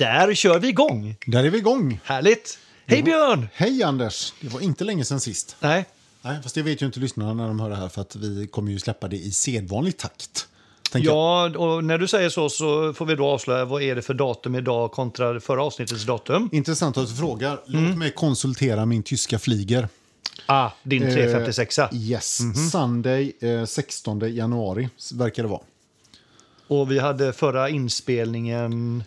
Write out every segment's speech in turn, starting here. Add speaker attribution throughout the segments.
Speaker 1: Där kör vi igång!
Speaker 2: Där är vi igång.
Speaker 1: Härligt! Hej Björn!
Speaker 2: Hej Anders! Det var inte länge sedan sist.
Speaker 1: Nej,
Speaker 2: Nej, fast det vet ju inte lyssnarna när de hör det här för att vi kommer ju släppa det i sedvanlig takt.
Speaker 1: ja, och när du säger så så får vi då avslöja vad är det för datum idag kontra förra avsnittets datum.
Speaker 2: Intressant att du frågar. Låt
Speaker 1: Mm.
Speaker 2: mig konsultera min tyska flyger.
Speaker 1: Ah, din 356
Speaker 2: Eh, yes,
Speaker 1: Mhm.
Speaker 2: Sunday eh, 16 januari verkar det vara.
Speaker 1: Och vi hade förra inspelningen...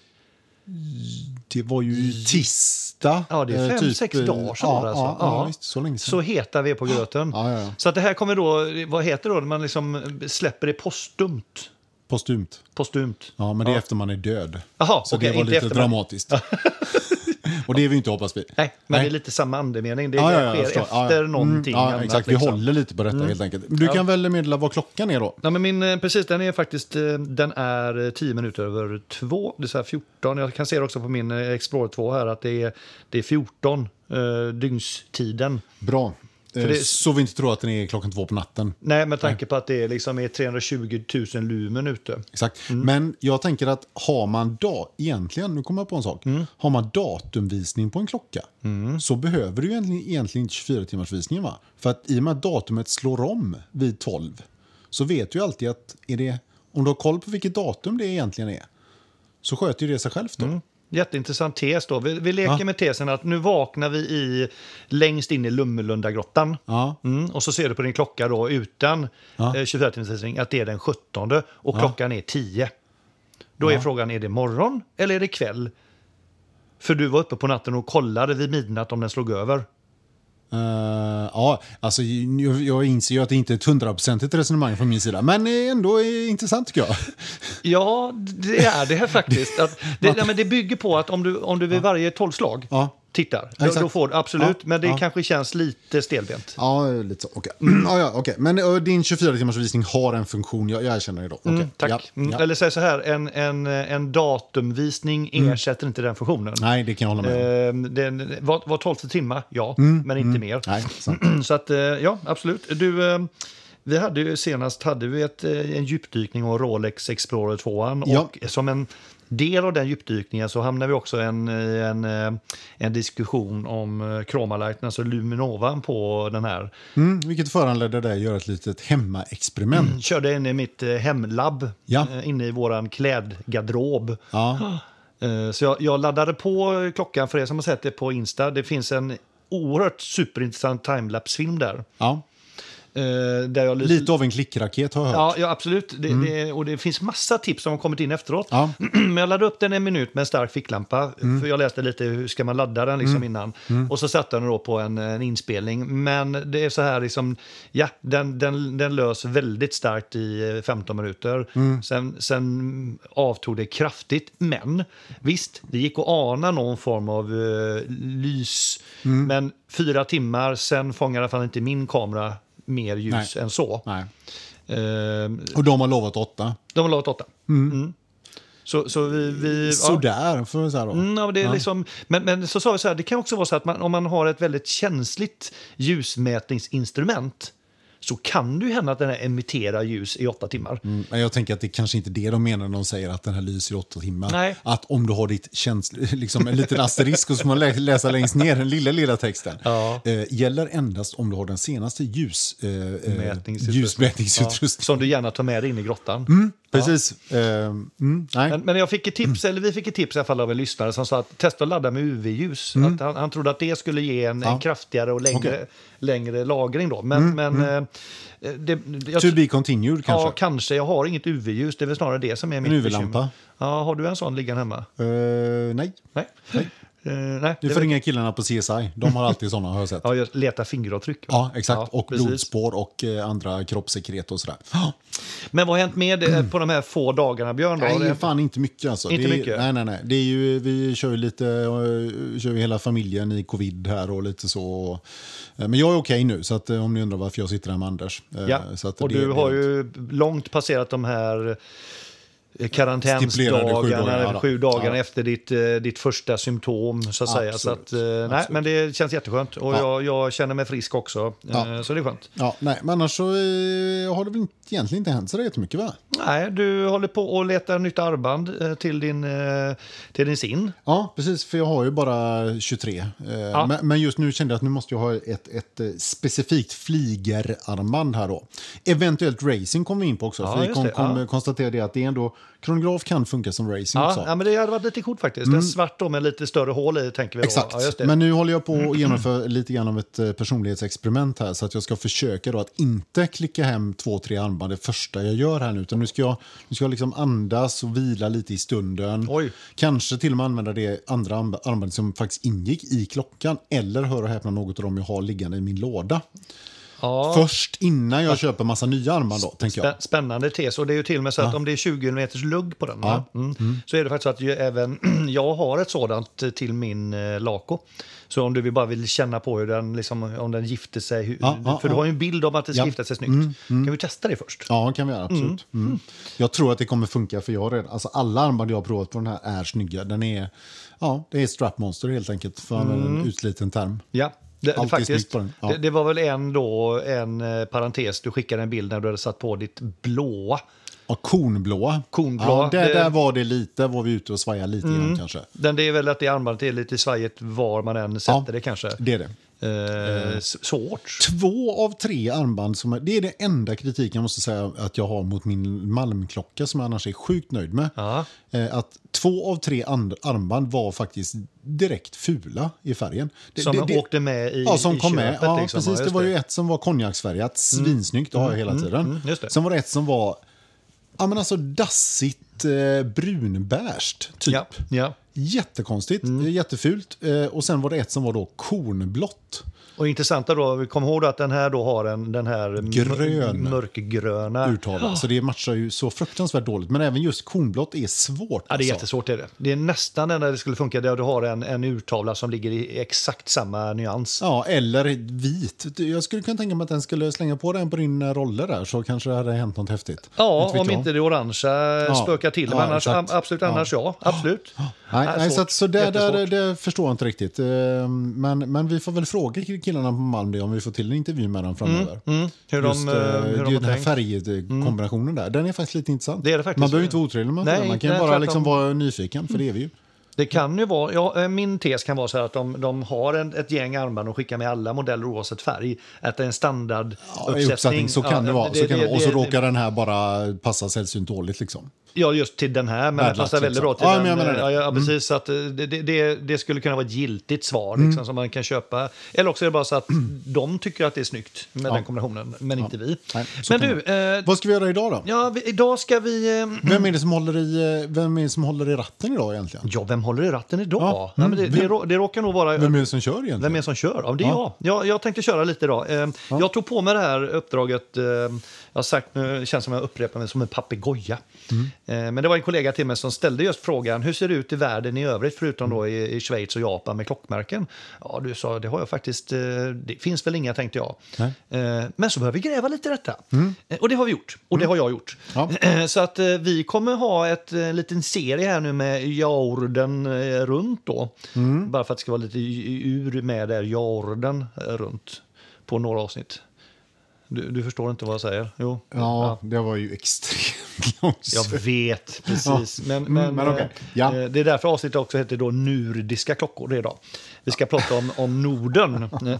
Speaker 2: Det var ju tisdag.
Speaker 1: Ja, det är
Speaker 2: eh,
Speaker 1: fem, sex
Speaker 2: eh,
Speaker 1: dagar sedan
Speaker 2: ja,
Speaker 1: alltså.
Speaker 2: Ja, ja, visst, så länge sedan.
Speaker 1: Så heta vi är på gröten. Så att det här kommer då, vad heter det då, när man liksom släpper det postumt?
Speaker 2: Postumt.
Speaker 1: Postumt.
Speaker 2: Ja, men det är efter man är död.
Speaker 1: Jaha,
Speaker 2: så
Speaker 1: okej,
Speaker 2: det var lite dramatiskt. Och det är vi inte hoppas vi.
Speaker 1: Nej, men
Speaker 2: Nej.
Speaker 1: det är lite samma andemening. Det
Speaker 2: Ja, ja, ja,
Speaker 1: sker efter
Speaker 2: Ja. Mm,
Speaker 1: någonting
Speaker 2: Ja,
Speaker 1: annat.
Speaker 2: exakt.
Speaker 1: liksom.
Speaker 2: Vi håller lite på detta helt enkelt. Du kan väl meddela vad klockan är då?
Speaker 1: Ja, men min, eh, precis, den är faktiskt eh, den är eh, 10 minuter över 2. Det är så här 14. Jag kan se också på min eh, Explorer 2 här att det är, det är 14 eh, dygnstiden.
Speaker 2: Bra. Eh,
Speaker 1: det-
Speaker 2: Så vi inte tror att den är klockan två på natten.
Speaker 1: Nej, med tanke på att det är, liksom är 320 000 lumen ute.
Speaker 2: Exakt.
Speaker 1: Mm.
Speaker 2: Men jag tänker att har man da egentligen, nu kommer jag på en sak,
Speaker 1: Mm.
Speaker 2: har man datumvisning på en klocka så behöver du egentligen, egentligen inte 24 timmars visningen va? För att i och med att datumet slår om vid 12 så vet du alltid att är det, om du har koll på vilket datum det egentligen är så sköter ju det sig självt då.
Speaker 1: Jätteintressant tes då. Vi, vi leker
Speaker 2: Ja.
Speaker 1: med tesen att nu vaknar vi i, längst in i Lummelundagrottan.
Speaker 2: Ja.
Speaker 1: Mm, och så ser du på din klocka då utan
Speaker 2: Ja.
Speaker 1: eh, 24 timmars visning att det är den 17 och klockan är 10. Då är frågan, är det morgon eller är det kväll? För du var uppe på natten och kollade vid midnatt om den slog över.
Speaker 2: Eh, ja, alltså jag, jag inser ju att det inte är ett hundraprocentigt resonemang från min sida, men ändå är intressant tycker jag.
Speaker 1: Ja, det är det här faktiskt. Att det, ja, men det bygger på att om du, om du vid varje tolvslag
Speaker 2: Ja.
Speaker 1: Tittar, då,
Speaker 2: Exakt.
Speaker 1: då får du absolut,
Speaker 2: Ja,
Speaker 1: men det
Speaker 2: ja.
Speaker 1: kanske känns lite stelbent.
Speaker 2: Ja, lite så. Okej. ja, ja, okej. Men uh, din 24 timmars visning har en funktion, jag, jag erkänner det då. Okej.
Speaker 1: Mm, tack.
Speaker 2: Ja,
Speaker 1: Mm,
Speaker 2: ja.
Speaker 1: Eller säg så här, en, en, en datumvisning ersätter inte den funktionen.
Speaker 2: Nej, det kan jag hålla med om.
Speaker 1: Ehm, den, var, var tolfte timma, ja, men inte mer.
Speaker 2: Nej, sant.
Speaker 1: Så att, eh, ja, absolut. Du, eh, vi hade ju senast hade vi ett, eh, en djupdykning om Rolex Explorer 2
Speaker 2: Ja.
Speaker 1: och som en del av den djupdykningen så hamnade vi också i en, en, eh, en diskussion om eh, Chromalighten, alltså Luminovan på den här.
Speaker 2: Mm, vilket föranledde dig att göra ett litet hemmaexperiment.
Speaker 1: Körde in i mitt eh, hemlabb,
Speaker 2: Ja.
Speaker 1: inne i våran klädgarderob.
Speaker 2: Ja,
Speaker 1: Så jag, jag laddade på klockan för er som har sett det på Insta. Det finns en oerhört superintressant timelapse-film där.
Speaker 2: ja.
Speaker 1: Eh, där jag
Speaker 2: Lite av en klickraket har jag hört.
Speaker 1: Ja, ja absolut. Det, det, och det finns massa tips som har kommit in efteråt.
Speaker 2: Ja.
Speaker 1: Men jag laddade upp den en minut med en stark ficklampa. För jag läste lite hur ska man ladda den liksom innan. Och så satte den då på en, en inspelning. Men det är så här liksom, ja, den, den, den lös väldigt starkt i eh, 15 minuter. Sen, sen avtog det kraftigt. Men visst, det gick att ana någon form av eh, lys. Men fyra timmar, sen fångar i alla fall inte min kamera mer ljus
Speaker 2: Nej.
Speaker 1: än så.
Speaker 2: Nej.
Speaker 1: Ehm,
Speaker 2: Och de har lovat åtta.
Speaker 1: de har lovat åtta. Mm. Så, så vi... vi ja.
Speaker 2: Sådär, får vi säga då.
Speaker 1: Mm, ja, men, det är liksom, men, men så sa vi så här, det kan också vara så att man, om man har ett väldigt känsligt ljusmätningsinstrument så kan det hända att den här emitterar ljus i åtta timmar.
Speaker 2: Mm, Men jag tänker att det kanske inte är det de menar när de säger att den här lyser i åtta timmar.
Speaker 1: Nej.
Speaker 2: Att om du har ditt känsl liksom en liten asterisk och så man lä- läsa längst ner den lilla, lilla texten.
Speaker 1: Ja.
Speaker 2: Eh, gäller endast om du har den senaste ljus, eh, eh,
Speaker 1: Mätningsutrustning.
Speaker 2: ljusmätningsutrustningen.
Speaker 1: Som du gärna tar med dig in i grottan.
Speaker 2: Precis. Eh, mm, nej.
Speaker 1: Men, men jag fick ett tips, eller vi fick ett tips i alla fall av en lyssnare som sa att testa att ladda med UV-ljus. Att han, han trodde att det skulle ge en, en kraftigare och längre,
Speaker 2: Okej.
Speaker 1: längre lagring. Då. Men, men eh, det, jag,
Speaker 2: to be continued kanske?
Speaker 1: Ja, kanske. Jag har inget UV-ljus. Det är väl snarare det som är mitt
Speaker 2: UV-lampa?
Speaker 1: Ja, har du en sån liggande hemma?
Speaker 2: Eh, nej.
Speaker 1: Nej. Eh, nej.
Speaker 2: Du får ringa killarna på CSI. De har alltid sådana har jag sett.
Speaker 1: Ja, jag letar fingeravtryck.
Speaker 2: Ja, exakt.
Speaker 1: Ja,
Speaker 2: och
Speaker 1: precis.
Speaker 2: blodspår och eh, andra kroppssekret och sådär.
Speaker 1: Men vad har hänt med det på de här få dagarna, Björn? Då?
Speaker 2: Nej, fan inte mycket alltså.
Speaker 1: Inte
Speaker 2: är,
Speaker 1: mycket?
Speaker 2: Nej, nej, nej. Det är ju, vi kör ju lite, eh, kör ju hela familjen i covid här och lite så. Eh, Men jag är okej nu, så att, eh, om ni undrar varför jag sitter här med Anders. Eh,
Speaker 1: Ja,
Speaker 2: så att
Speaker 1: och du har ju långt passerat de här karantänsdagarna,
Speaker 2: ja då.
Speaker 1: sju dagar
Speaker 2: Ja.
Speaker 1: efter ditt, eh, ditt första symptom. Så att säga. Så att, eh, nej,
Speaker 2: Absolut.
Speaker 1: men det känns jätteskönt och
Speaker 2: Ja.
Speaker 1: jag, jag känner mig frisk också.
Speaker 2: Ja.
Speaker 1: Eh, Så det är skönt.
Speaker 2: Ja, nej, men annars så eh, har det väl egentligen inte hänt så jättemycket va?
Speaker 1: Nej, du håller på att leta nytt armband eh, till din, eh, till din sin.
Speaker 2: Ja, precis, för jag har ju bara 23. Eh, men, men just nu kände jag att nu måste jag ha ett, ett eh, specifikt flygerarmband här då. Eventuellt racing kommer vi in på också. För vi kom, kom,
Speaker 1: ja.
Speaker 2: konstatera det att det är ändå, kronograf kan funka som racing
Speaker 1: Ja,
Speaker 2: också.
Speaker 1: ja, men det hade varit lite coolt faktiskt. En svart då med lite större hål i tänker vi.
Speaker 2: Exakt.
Speaker 1: Ja.
Speaker 2: Men nu håller jag på att genomföra lite grann av ett eh, personlighetsexperiment här så att jag ska försöka då att inte klicka hem två, tre armband det första jag gör här nu. Utan nu ska jag, nu ska jag liksom andas och vila lite i stunden.
Speaker 1: Oj.
Speaker 2: Kanske till och med använda det andra armb- armbandet som faktiskt ingick i klockan. Eller hör och häpna något av dem jag har liggande i min låda.
Speaker 1: Ja.
Speaker 2: Först innan jag köper massa nya armband då, tänker jag.
Speaker 1: Spä- Spännande tes. Och det är ju till och med så att om det är 20 mm lugg på den, va? Mm. så är det faktiskt så att ju, även jag har ett sådant till min eh, Laco. Så om du vill bara vill känna på hur den, liksom, om den gifter sig, hur,
Speaker 2: Ja, ja,
Speaker 1: för du
Speaker 2: ja.
Speaker 1: har ju en bild om att det ska
Speaker 2: Ja.
Speaker 1: gifta sig snyggt. Kan vi testa det först?
Speaker 2: Ja, kan vi göra. Absolut. Mm. Jag tror att det kommer funka för jag redan, alltså alla armband jag har provat på den här är snygga. Den är, ja, det är strapmonster helt enkelt, för att använda en utsliten term.
Speaker 1: Ja. Det, det, faktiskt,
Speaker 2: snyggt på den, ja.
Speaker 1: det, det var väl en, då, en eh, parentes, du skickade en bild när du hade satt på ditt blåa.
Speaker 2: Ja, konblåa.
Speaker 1: Konblåa,
Speaker 2: Ja, där,
Speaker 1: det-
Speaker 2: där var det lite, var vi ute och svajade lite grann kanske.
Speaker 1: Den, det är väl att det armbandet är lite svajigt var man än sätter
Speaker 2: Ja,
Speaker 1: det kanske.
Speaker 2: Det är det.
Speaker 1: Eh, s- svårt.
Speaker 2: Två av tre armband, som det är det enda kritiken jag måste säga att jag har mot min Malmklocka som jag annars är sjukt nöjd med.
Speaker 1: Ja.
Speaker 2: Eh, Att två av tre and- armband var faktiskt direkt fula i färgen. Det,
Speaker 1: Som
Speaker 2: det, det,
Speaker 1: åkte med i
Speaker 2: Ja, som
Speaker 1: i
Speaker 2: kom med.
Speaker 1: köpet,
Speaker 2: Ja,
Speaker 1: liksom.
Speaker 2: precis.
Speaker 1: Ja,
Speaker 2: det var ju ett som var konjaksfärgat, svinsnyggt, det har jag hela tiden.
Speaker 1: mm, det.
Speaker 2: Sen var det ett som var ja, men alltså dassigt eh, brunbärst, typ.
Speaker 1: Ja, ja.
Speaker 2: Jättekonstigt,
Speaker 1: Mm.
Speaker 2: jättefult. Eh, och sen var det ett som var då kornblått.
Speaker 1: Och intressanta då, vi kommer ihåg då att den här då har en, den här
Speaker 2: Grön.
Speaker 1: mörkgröna.
Speaker 2: Urtalat. Så det matchar ju så fruktansvärt dåligt. Men även just kornblått är svårt.
Speaker 1: Ja, det är
Speaker 2: alltså.
Speaker 1: jättesvårt. Är det. det är nästan den där det skulle funka där du har en, en urtavla som ligger i exakt samma nyans.
Speaker 2: Ja, eller vit. Jag skulle kunna tänka mig att den skulle slänga på den på din roller där så kanske det hade hänt något häftigt.
Speaker 1: Ja,
Speaker 2: Inte
Speaker 1: om
Speaker 2: jag.
Speaker 1: inte det orangea spökar till. Men
Speaker 2: Ja,
Speaker 1: annars,
Speaker 2: exakt.
Speaker 1: absolut, annars ja. Absolut.
Speaker 2: Nej,
Speaker 1: Ja,
Speaker 2: nej, så, att, så där, där, det förstår jag inte riktigt. Eh, Men, men vi får väl fråga killarna på Malm det om vi får till en intervju med dem framöver.
Speaker 1: Mm, hur de,
Speaker 2: Just,
Speaker 1: eh,
Speaker 2: eh,
Speaker 1: hur
Speaker 2: det
Speaker 1: de
Speaker 2: den här färgkombinationen där, den är faktiskt lite intressant.
Speaker 1: Det är det faktiskt.
Speaker 2: Man behöver inte vara otrevlig med
Speaker 1: Nej,
Speaker 2: det. Man kan
Speaker 1: nej,
Speaker 2: bara liksom vara nyfiken, för det är vi ju.
Speaker 1: Det kan ju vara, ja, eh, min tes kan vara så att de, de har en, ett gäng armband och skickar med alla modeller oavsett färg. Att det är en standard
Speaker 2: Ja, i uppsättning, så kan
Speaker 1: Ja,
Speaker 2: det vara. Så kan det, och så
Speaker 1: det-
Speaker 2: råkar den här bara passa sällsynt dåligt. Liksom.
Speaker 1: Ja, just till den här, men den
Speaker 2: Bad luck,
Speaker 1: passar väldigt
Speaker 2: liksom.
Speaker 1: bra till
Speaker 2: Ja,
Speaker 1: den.
Speaker 2: men det.
Speaker 1: Ja, ja,
Speaker 2: Mm.
Speaker 1: precis. Så att eh, det, det- det, det skulle kunna vara ett giltigt svar
Speaker 2: Mm.
Speaker 1: liksom, som man kan köpa. Eller också är det bara så att de tycker att det är snyggt med den kombinationen, men inte vi.
Speaker 2: Nej,
Speaker 1: men du, eh,
Speaker 2: Vad ska vi göra idag då?
Speaker 1: ja, vi, idag ska vi... Eh,
Speaker 2: Vem, är det som håller i, eh, vem är det som håller i ratten idag egentligen?
Speaker 1: ja, vem håller i ratten idag?
Speaker 2: Ja,
Speaker 1: Ja, men det,
Speaker 2: mm.
Speaker 1: det, rå- det råkar nog vara...
Speaker 2: Vem är det som kör egentligen?
Speaker 1: Vem är det som kör? Ja, det är
Speaker 2: Ja.
Speaker 1: jag. jag. Jag tänkte köra lite idag. Eh, Jag tog på mig det här uppdraget. Eh, jag har sagt nu, det känns som jag upprepar mig som en papegoja.
Speaker 2: Mm.
Speaker 1: Men det var en kollega till mig som ställde just frågan hur ser det ut i världen i övrigt förutom då i, i Schweiz och Japan med klockmärken? Ja, du sa det har jag faktiskt. Eh, det finns väl inga tänkte jag.
Speaker 2: Nej.
Speaker 1: Eh, men så behöver vi gräva lite i detta. Eh, och det har vi gjort. Och det har jag gjort.
Speaker 2: Ja.
Speaker 1: Så att vi kommer ha ett eh, liten serie här nu med Jorden eh, runt då. Bara för att det ska vara lite ur med där Jorden eh, runt på några avsnitt. Du, du förstår inte vad jag säger? Jo.
Speaker 2: Ja, det var ju extremt långt.
Speaker 1: Jag vet, precis. Men, men,
Speaker 2: men okej.
Speaker 1: eh,
Speaker 2: Ja.
Speaker 1: eh, det är därför avsnittet också heter då Nordiska klockor. Idag. Vi ska prata om, om Norden.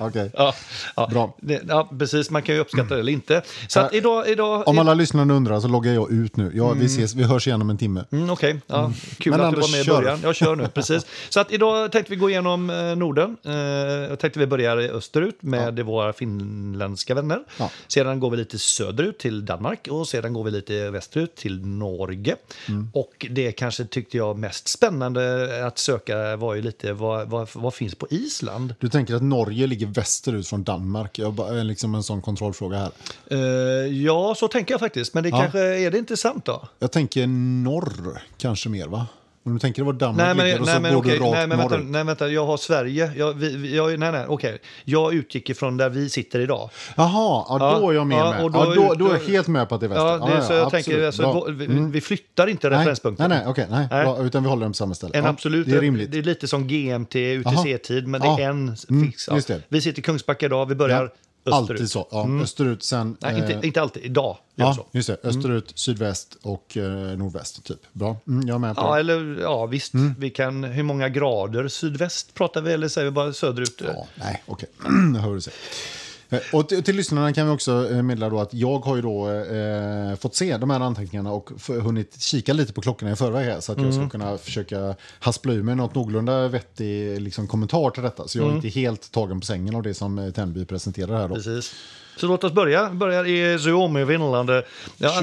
Speaker 2: Okej.
Speaker 1: ja, ja,
Speaker 2: Bra.
Speaker 1: Ja, precis. Man kan ju uppskatta det eller inte. Så att idag... idag
Speaker 2: Om alla lyssnare undrar så loggar jag ut nu. Ja, vi, ses, vi hörs igen om en timme.
Speaker 1: Mm, Okej, ja, kul
Speaker 2: Men
Speaker 1: att
Speaker 2: Anders,
Speaker 1: du var med i början. Jag kör nu, precis. Så att idag tänkte vi gå igenom eh, Norden. Eh, jag tänkte vi börjar österut med våra finländska vänner.
Speaker 2: Ja.
Speaker 1: Sedan går vi lite söderut till Danmark och sedan går vi lite västerut till Norge.
Speaker 2: Mm.
Speaker 1: Och det kanske tyckte jag mest spännande att söka var ju lite vad, vad, vad finns på Island?
Speaker 2: Du tänker att Norge ligger västerut från Danmark? Jag bara, liksom en sån kontrollfråga här.
Speaker 1: Eh, ja, så tänker jag faktiskt. Men det
Speaker 2: Ja.
Speaker 1: kanske är det inte sant då?
Speaker 2: Jag tänker norr, kanske mer va? Om du tänker var Danmark
Speaker 1: Nej, men,
Speaker 2: ligger och
Speaker 1: nej,
Speaker 2: så
Speaker 1: men,
Speaker 2: går
Speaker 1: okej,
Speaker 2: du rakt
Speaker 1: nej, men vänta, nej, vänta, jag har Sverige. Jag, vi, jag, nej, nej, okej. Jag utgick ifrån där vi sitter idag.
Speaker 2: Jaha, ja,
Speaker 1: Ja,
Speaker 2: då är jag med.
Speaker 1: ja,
Speaker 2: med.
Speaker 1: då
Speaker 2: ja, då, då är jag helt med på att det är väster.
Speaker 1: Ja, det, är så jag
Speaker 2: absolut.
Speaker 1: tänker, alltså, vi, vi flyttar inte
Speaker 2: nej,
Speaker 1: referenspunkten.
Speaker 2: nej, nej, okej, nej.
Speaker 1: Nej.
Speaker 2: Bra, utan vi håller dem på samma ställe.
Speaker 1: En
Speaker 2: ja,
Speaker 1: absolut,
Speaker 2: Det är rimligt.
Speaker 1: Det är lite som GMT. UTC-tid, men det
Speaker 2: Ja.
Speaker 1: är en
Speaker 2: Mm,
Speaker 1: fix. Ja. Vi sitter i Kungsbacka idag, vi börjar österut.
Speaker 2: Alltid så. Ja, Österut, sen...
Speaker 1: Nej, inte,
Speaker 2: eh,
Speaker 1: inte alltid. Idag
Speaker 2: Ja,
Speaker 1: så.
Speaker 2: just det. Österut, sydväst och eh, nordväst. Typ. Bra, mm, jag är med på
Speaker 1: Ja,
Speaker 2: det.
Speaker 1: eller ja, visst. Vi kan, hur många grader sydväst pratar vi eller säger vi bara söderut?
Speaker 2: Ja, nej, okej. jag hör du säger. Eh, Och till, till lyssnarna kan vi också eh, meddela då att jag har ju då eh, fått se de här anteckningarna och hunnit kika lite på klockorna i förväg här så att jag ska kunna försöka haspla ur mig något någorlunda vettig liksom, kommentar till detta. Så jag är inte helt tagen på sängen av det som eh, Tenby presenterar här då.
Speaker 1: Precis. Så låt oss börja. Börjar i Suomi, Finland. Ja,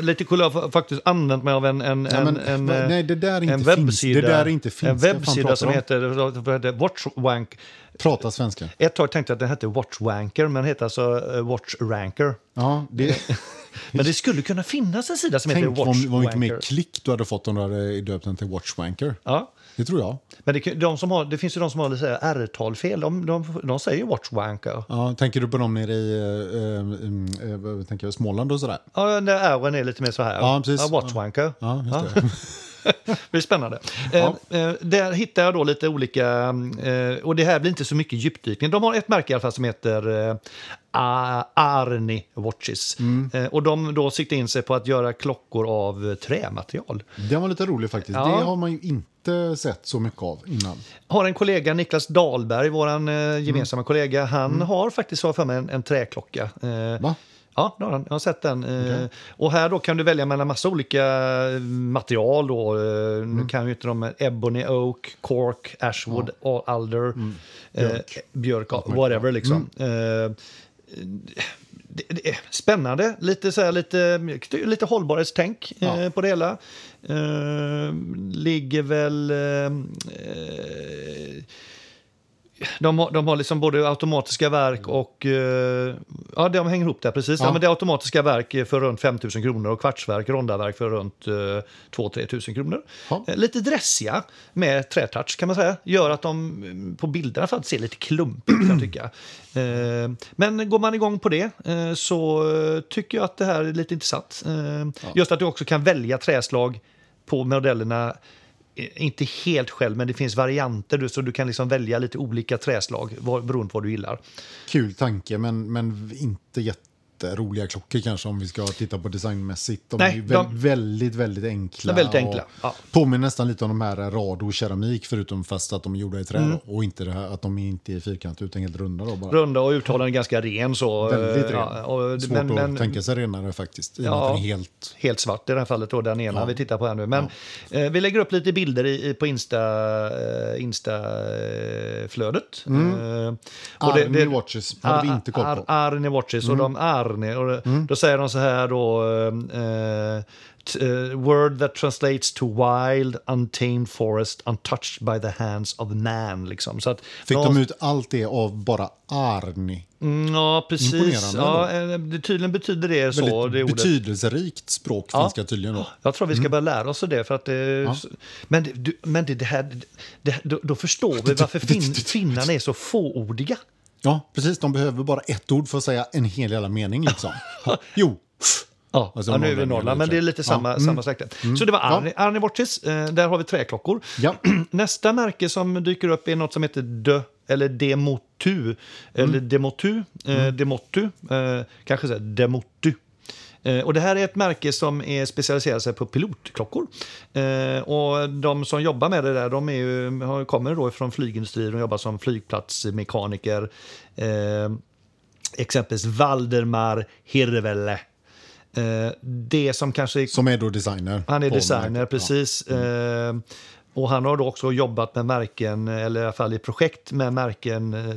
Speaker 1: lite kul, jag har faktiskt använt mig av en, en,
Speaker 2: Ja, men,
Speaker 1: en, en,
Speaker 2: nej, det där är inte
Speaker 1: en webbsida,
Speaker 2: Det där är inte
Speaker 1: en.
Speaker 2: Vad fan
Speaker 1: webbsida som
Speaker 2: om?
Speaker 1: heter Watchwank.
Speaker 2: Prata svenska.
Speaker 1: Ett tag tänkte jag att den hette Watchwanker, men den heter alltså eh, Watchranker.
Speaker 2: Ja, det,
Speaker 1: Men det skulle kunna finnas en sida som
Speaker 2: tänk
Speaker 1: heter
Speaker 2: vad, vad mycket mer
Speaker 1: Watchwanker.
Speaker 2: klick du hade fått om du hade döpt den till Watchwanker.
Speaker 1: Ja.
Speaker 2: Det tror jag.
Speaker 1: Men det, de som har, det finns ju de som har R-talfel. De, de, de säger Watchwanker.
Speaker 2: Ja, tänker du på dem nere i eh, eh, vad tänker jag, Småland och sådär?
Speaker 1: Ja, den där R'n är lite mer så här.
Speaker 2: Ja, precis.
Speaker 1: Ja, Watchwanker.
Speaker 2: Ja, just det.
Speaker 1: Det blir spännande. Eh, eh, där hittar jag då lite olika, eh, och det här blir inte så mycket djupdykning. De har ett märke i alla fall som heter eh, Arni Watches.
Speaker 2: Mm.
Speaker 1: Och de då siktar in sig på att göra klockor av trämaterial.
Speaker 2: Den var lite rolig faktiskt.
Speaker 1: Ja.
Speaker 2: Det har man ju inte sett så mycket av innan.
Speaker 1: Har en kollega, Niklas Dahlberg, vår gemensamma
Speaker 2: Mm.
Speaker 1: kollega, han har faktiskt har jag för mig en, en träklocka.
Speaker 2: Va?
Speaker 1: Ja, det har han. jag har sett den. Eh, Och här då kan du välja mellan massa olika eh, material. Då. Eh,
Speaker 2: Mm.
Speaker 1: Nu kan ju inte de Ebony Oak, Cork, Ashwood, Alder,
Speaker 2: Mm.
Speaker 1: björk, eh, björk ja, whatever liksom. Eh, det, det är spännande, lite, så här, lite, lite hållbarhetstänk eh,
Speaker 2: Ja.
Speaker 1: på det hela. Eh, ligger väl... Eh, eh, de har, de har liksom både automatiska verk och... eh, ja, de hänger ihop där precis. Ja.
Speaker 2: Ja.
Speaker 1: men det är automatiska verk för runt 5 000 kronor och kvartsverk, rondaverk för runt uh, 2-3 000 kronor.
Speaker 2: Ja.
Speaker 1: Eh, lite dressiga med trätouch kan man säga. Gör att de mm, på bilderna för att se lite klumpigt kan jag tycka. Eh, men går man igång på det eh, så eh, tycker jag att det här är lite intressant. Eh, Just att du också kan välja träslag på modellerna eh, Eh, inte helt själv, men det finns varianter du- så du kan liksom välja lite olika träslag beroende på vad du gillar.
Speaker 2: Kul tanke, men, men inte jätteroliga klockor kanske om vi ska titta på designmässigt. De
Speaker 1: Nej,
Speaker 2: är vä-
Speaker 1: de-
Speaker 2: väldigt, väldigt enkla.
Speaker 1: De är väldigt enkla, ja.
Speaker 2: Påminner nästan lite om de här Rado keramik, förutom fast att de är gjorda i trä.
Speaker 1: Mm.
Speaker 2: Och inte här att de inte är fyrkantiga utan helt runda. Då, bara.
Speaker 1: Runda och uttalanden ganska ren så.
Speaker 2: Väldigt
Speaker 1: eh,
Speaker 2: ren.
Speaker 1: ja, och,
Speaker 2: Svårt
Speaker 1: men,
Speaker 2: att
Speaker 1: men,
Speaker 2: tänka sig renare faktiskt.
Speaker 1: Ja.
Speaker 2: är helt...
Speaker 1: Helt svart i det här fallet då, den ena vi tittar på här nu. Men eh, vi lägger upp lite bilder i, i, på Insta, eh, Insta-flödet. Mm.
Speaker 2: Army Watches hade vi inte koll på.
Speaker 1: Ar, Arne Watches och de Arne. Och Då säger de så här då. eh, eh, word that translates to wild, untamed forest, untouched by the hands of man. Liksom. Så att,
Speaker 2: Fick
Speaker 1: nå-
Speaker 2: de ut allt det av bara Arni?
Speaker 1: Mm, Ja, precis. Ja, eh, det, tydligen betyder det så. Det ordet.
Speaker 2: betydelserikt språk
Speaker 1: Ja.
Speaker 2: finska tydligen. Då.
Speaker 1: Jag tror vi ska börja lära oss det. För att det Men, det, men det, det här, det, då, då förstår vi varför fin, finnarna är så fåordiga.
Speaker 2: Ja, precis. De behöver bara ett ord för att säga en hel jävla mening. Liksom. Ja. Jo.
Speaker 1: Ja,
Speaker 2: Alltså,
Speaker 1: ja nu är vi i Norrland, men det är lite
Speaker 2: Ja.
Speaker 1: samma,
Speaker 2: Mm.
Speaker 1: samma släkte. Så det var Arne Watches. Eh, där har vi träklockor.
Speaker 2: Ja.
Speaker 1: Nästa märke som dyker upp är något som heter Dö, eller Demotu. Eller Demotu. Eh, Demotu. Eh, kanske så här, Demotu. Eh, och det här är ett märke som är specialiserat sig på pilotklockor. Eh, och de som jobbar med det där, de är ju, kommer då från flygindustrin och jobbar som flygplatsmekaniker. Eh, exempelvis Valdemar Hirvele. Det som kanske
Speaker 2: Som är då designer.
Speaker 1: han är designer, precis. Eh, och han har då också jobbat med märken, eller i alla fall i projekt med märken eh,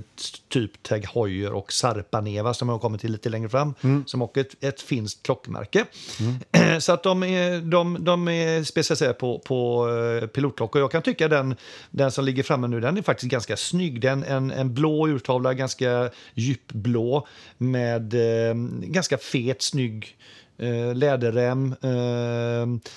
Speaker 1: typ Tag Heuer och Sarpaneva som har kommit till lite längre fram. Som också är ett, ett finskt klockmärke. Så att de är, de, de är specialiserade på, på eh, pilotklockor. Jag kan tycka den, den som ligger framme nu, den är faktiskt ganska snygg. Den, en, en blå urtavla, ganska djupblå med eh, ganska fet, snygg eh, läderrem. Eh,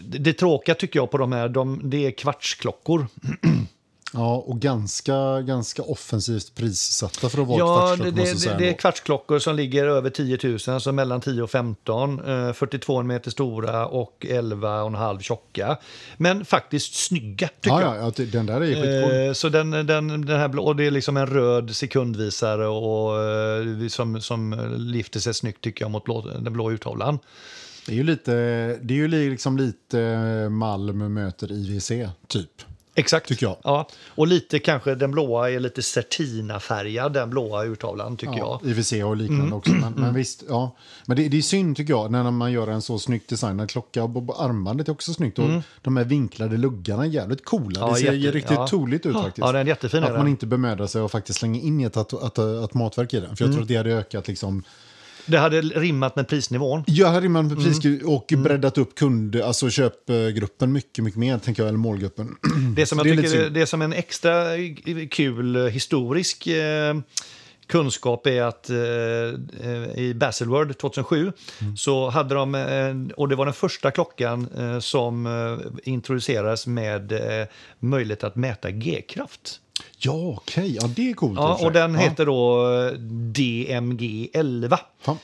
Speaker 1: det, tråkiga tycker jag på de här, de, det är kvartsklockor.
Speaker 2: Ja, och ganska, ganska offensivt prissatta för att vara
Speaker 1: Ja,
Speaker 2: kvartsklockor.
Speaker 1: det, det, det är kvartsklockor som ligger över 10 000, alltså mellan 10 och 15. Eh, 42 meter stora och 11,5 tjocka. Men faktiskt snygga, tycker
Speaker 2: ja,
Speaker 1: jag.
Speaker 2: ja, den där är skitcool.
Speaker 1: Eh, Så den, den, den här blå, och det är liksom en röd sekundvisare och, eh, som, som lyfter sig snyggt tycker jag mot blå, den blå urtavlan.
Speaker 2: Det är ju lite, det är ju liksom lite Malm möter IWC, typ.
Speaker 1: Exakt.
Speaker 2: Tycker jag.
Speaker 1: Ja. Och lite kanske den blåa är lite Certina-färgad, den blåa urtavlan tycker jag. Mm.
Speaker 2: IWC och liknande också. Men, men visst, ja. Men det, det är synd tycker jag när man gör en så snyggt designad klocka. Och armbandet är också snyggt. Och de här vinklade luggarna är jävligt coola.
Speaker 1: Mm. Ja,
Speaker 2: det ser
Speaker 1: jätte-
Speaker 2: riktigt
Speaker 1: ja.
Speaker 2: toligt ut faktiskt.
Speaker 1: Ja, den är jättefin,
Speaker 2: Att man inte bemödar sig och faktiskt slänga in ett att, att, att matverk i den. För jag
Speaker 1: Mm.
Speaker 2: tror att det hade ökat liksom
Speaker 1: Det hade rimmat med prisnivån.
Speaker 2: Ja, hade man precis
Speaker 1: Mm.
Speaker 2: och breddat upp kund, alltså köpgruppen mycket, mycket mer, tänker jag, eller målgruppen.
Speaker 1: Det som jag
Speaker 2: det är
Speaker 1: tycker
Speaker 2: synd.
Speaker 1: det är som en extra kul historisk eh, kunskap är att eh, i Baselworld 2007
Speaker 2: Mm.
Speaker 1: så hade de, eh, och det var den första klockan eh, som eh, introducerades med eh, möjlighet att mäta G-kraft.
Speaker 2: Ja, okej. Ja, det är coolt.
Speaker 1: Ja,
Speaker 2: och
Speaker 1: den
Speaker 2: ja.
Speaker 1: heter då eh, DMG 11.
Speaker 2: Ja.
Speaker 1: Eh,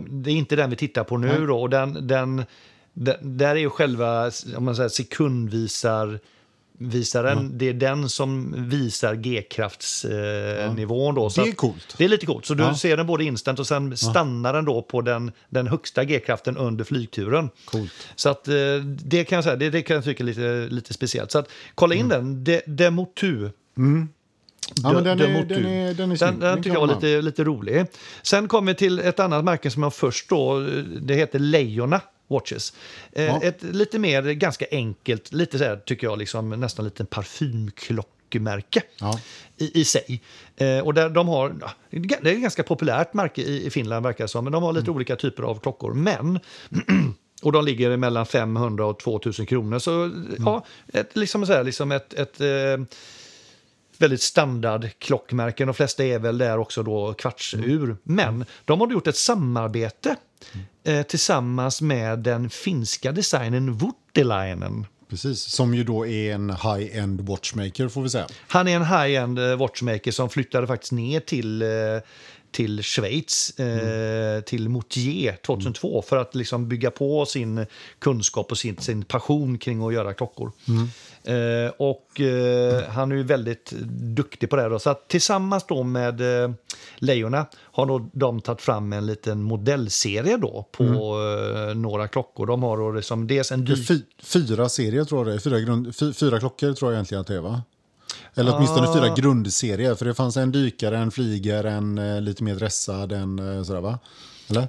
Speaker 1: det är inte den vi tittar på nu då. Och den, den, den, där är ju själva om man säger, sekundvisar visaren, det är den som visar G-kraftsnivån. Eh. Så
Speaker 2: Det är coolt.
Speaker 1: Det är lite coolt. Så du
Speaker 2: Ja.
Speaker 1: ser den både instant och sen stannar den då på den, den högsta G-kraften under flygturen.
Speaker 2: Coolt.
Speaker 1: Så att eh, det kan jag säga, det, det kan jag tycka är lite, lite speciellt. Så att kolla in den, De, Demotu.
Speaker 2: Ja, men den
Speaker 1: De-
Speaker 2: är, den är, den är
Speaker 1: Den, den tycker jag var lite, lite rolig. Sen kommer vi till ett annat märke som jag först då, det heter Leijona Watches. Eh,
Speaker 2: Ja.
Speaker 1: Ett lite mer, ganska enkelt, lite så här tycker jag, liksom, nästan lite parfymklockmärke
Speaker 2: Ja.
Speaker 1: i, i sig. Eh, och där de har, det är ett ganska populärt märke i, i Finland verkar det som, men de har lite
Speaker 2: Mm.
Speaker 1: olika typer av klockor. Men och de ligger mellan 500 och 2000 kronor. Så
Speaker 2: Mm.
Speaker 1: ja, ett, liksom, så här, liksom ett, ett eh, väldigt standard klockmärken. De flesta är väl där också då kvartsur. Men de har gjort ett samarbete eh, tillsammans med den finska designern Voutilainen.
Speaker 2: Precis, som ju då är en high-end watchmaker får vi säga.
Speaker 1: Han är en high-end eh, watchmaker som flyttade faktiskt ner till, eh, till Schweiz, eh, till Moutier 2002 för att liksom bygga på sin kunskap och sin, sin passion kring att göra klockor. Eh, och eh, han är ju väldigt duktig på det. Då. Så att tillsammans då med eh, Leijona har då de tagit fram en liten modellserie då på eh, några klockor. De har då liksom dels en dyk...
Speaker 2: fy, fyra serier tror jag det är. Fyra, grund, fy, fyra klockor tror jag egentligen att det är va? Eller åtminstone
Speaker 1: Ah.
Speaker 2: fyra grundserier. För det fanns en dykare, en flygare, en eh, lite mer dressad, en sådär va? Eller?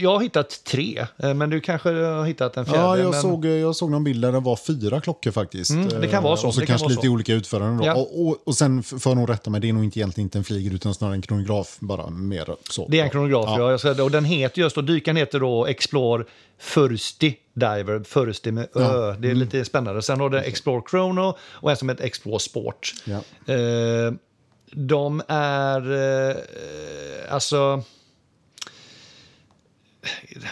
Speaker 1: Jag har hittat tre, eh, men du kanske har hittat en fjärde.
Speaker 2: Ja, jag,
Speaker 1: men...
Speaker 2: såg, jag såg någon bild där det var fyra klockor faktiskt.
Speaker 1: Mm, det kan vara så,
Speaker 2: Eh, Och så
Speaker 1: det kan
Speaker 2: kanske
Speaker 1: vara
Speaker 2: lite
Speaker 1: så.
Speaker 2: olika utföranden.
Speaker 1: Ja.
Speaker 2: Och, och, och sen f- för att nog rätta mig, det är nog inte egentligen inte en flyger utan snarare en kronograf. Bara mer så.
Speaker 1: Det är en kronograf, ja.
Speaker 2: Ja.
Speaker 1: Jag och den heter just då, dykaren heter då Explore Fursti Diver, Fursti med ö.
Speaker 2: Ja.
Speaker 1: Det är lite spännande. Sen har du Explore Chrono och en som heter Explore Sport.
Speaker 2: Ja.
Speaker 1: Eh, de är, eh, alltså,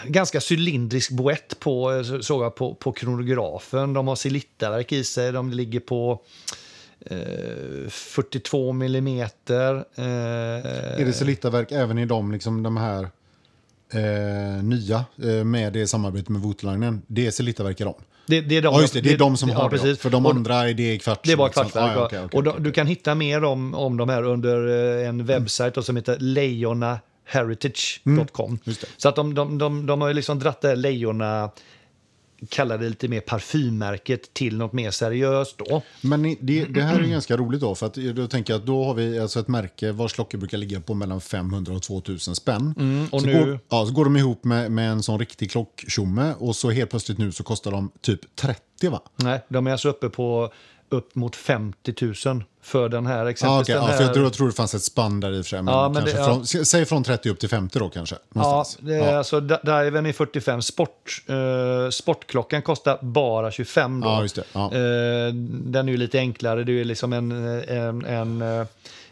Speaker 1: ganska cylindrisk boett på, så- såg jag på, på kronografen. De har silittaverk i sig, de ligger på eh, 42 millimeter. Eh,
Speaker 2: Är det Selittaverk även i de, liksom, de här eh, nya eh, med det samarbetet med Voutilainen? Det är Selittaverk i dem?
Speaker 1: Det, det är de,
Speaker 2: Ja, just det. Det är de som
Speaker 1: ja,
Speaker 2: har det.
Speaker 1: precis.
Speaker 2: För de
Speaker 1: Och
Speaker 2: andra är det kvarts.
Speaker 1: Det är bara
Speaker 2: liksom.
Speaker 1: kvartsverk.
Speaker 2: Ah, okej, okej,
Speaker 1: och
Speaker 2: okej.
Speaker 1: du kan hitta mer om, om de här under eh, en webbsajt då som heter lejonaheritage.com.
Speaker 2: Mm.
Speaker 1: Så att de, de, de, de har ju liksom dratt det här lejona, kallar det lite mer parfymmärket till något mer seriöst då.
Speaker 2: Men det, det här är ganska roligt då, för att då tänker jag att då har vi alltså ett märke vars klockor brukar ligga på mellan 500 och 2000 spänn.
Speaker 1: Mm, och
Speaker 2: så,
Speaker 1: nu-
Speaker 2: går, ja, så går de ihop med, med en sån riktig klocktjomme och så helt plötsligt nu så kostar de typ 30 va?
Speaker 1: Nej, de är alltså uppe på upp mot 50 000 för den här.
Speaker 2: Ja,
Speaker 1: Exempelvis
Speaker 2: okej.
Speaker 1: den
Speaker 2: ja,
Speaker 1: här
Speaker 2: för jag tror, jag tror det fanns ett spann där i och för sig. Men
Speaker 1: Ja, men det-
Speaker 2: från, s- Säg från 30 upp till 50 då kanske.
Speaker 1: Ja, det är alltså Di- Diven är 45. Sport, eh, sportklockan kostar bara 25 då.
Speaker 2: Ja, just det. Ja.
Speaker 1: Eh, den är ju lite enklare. Det är liksom en, en, en, eh,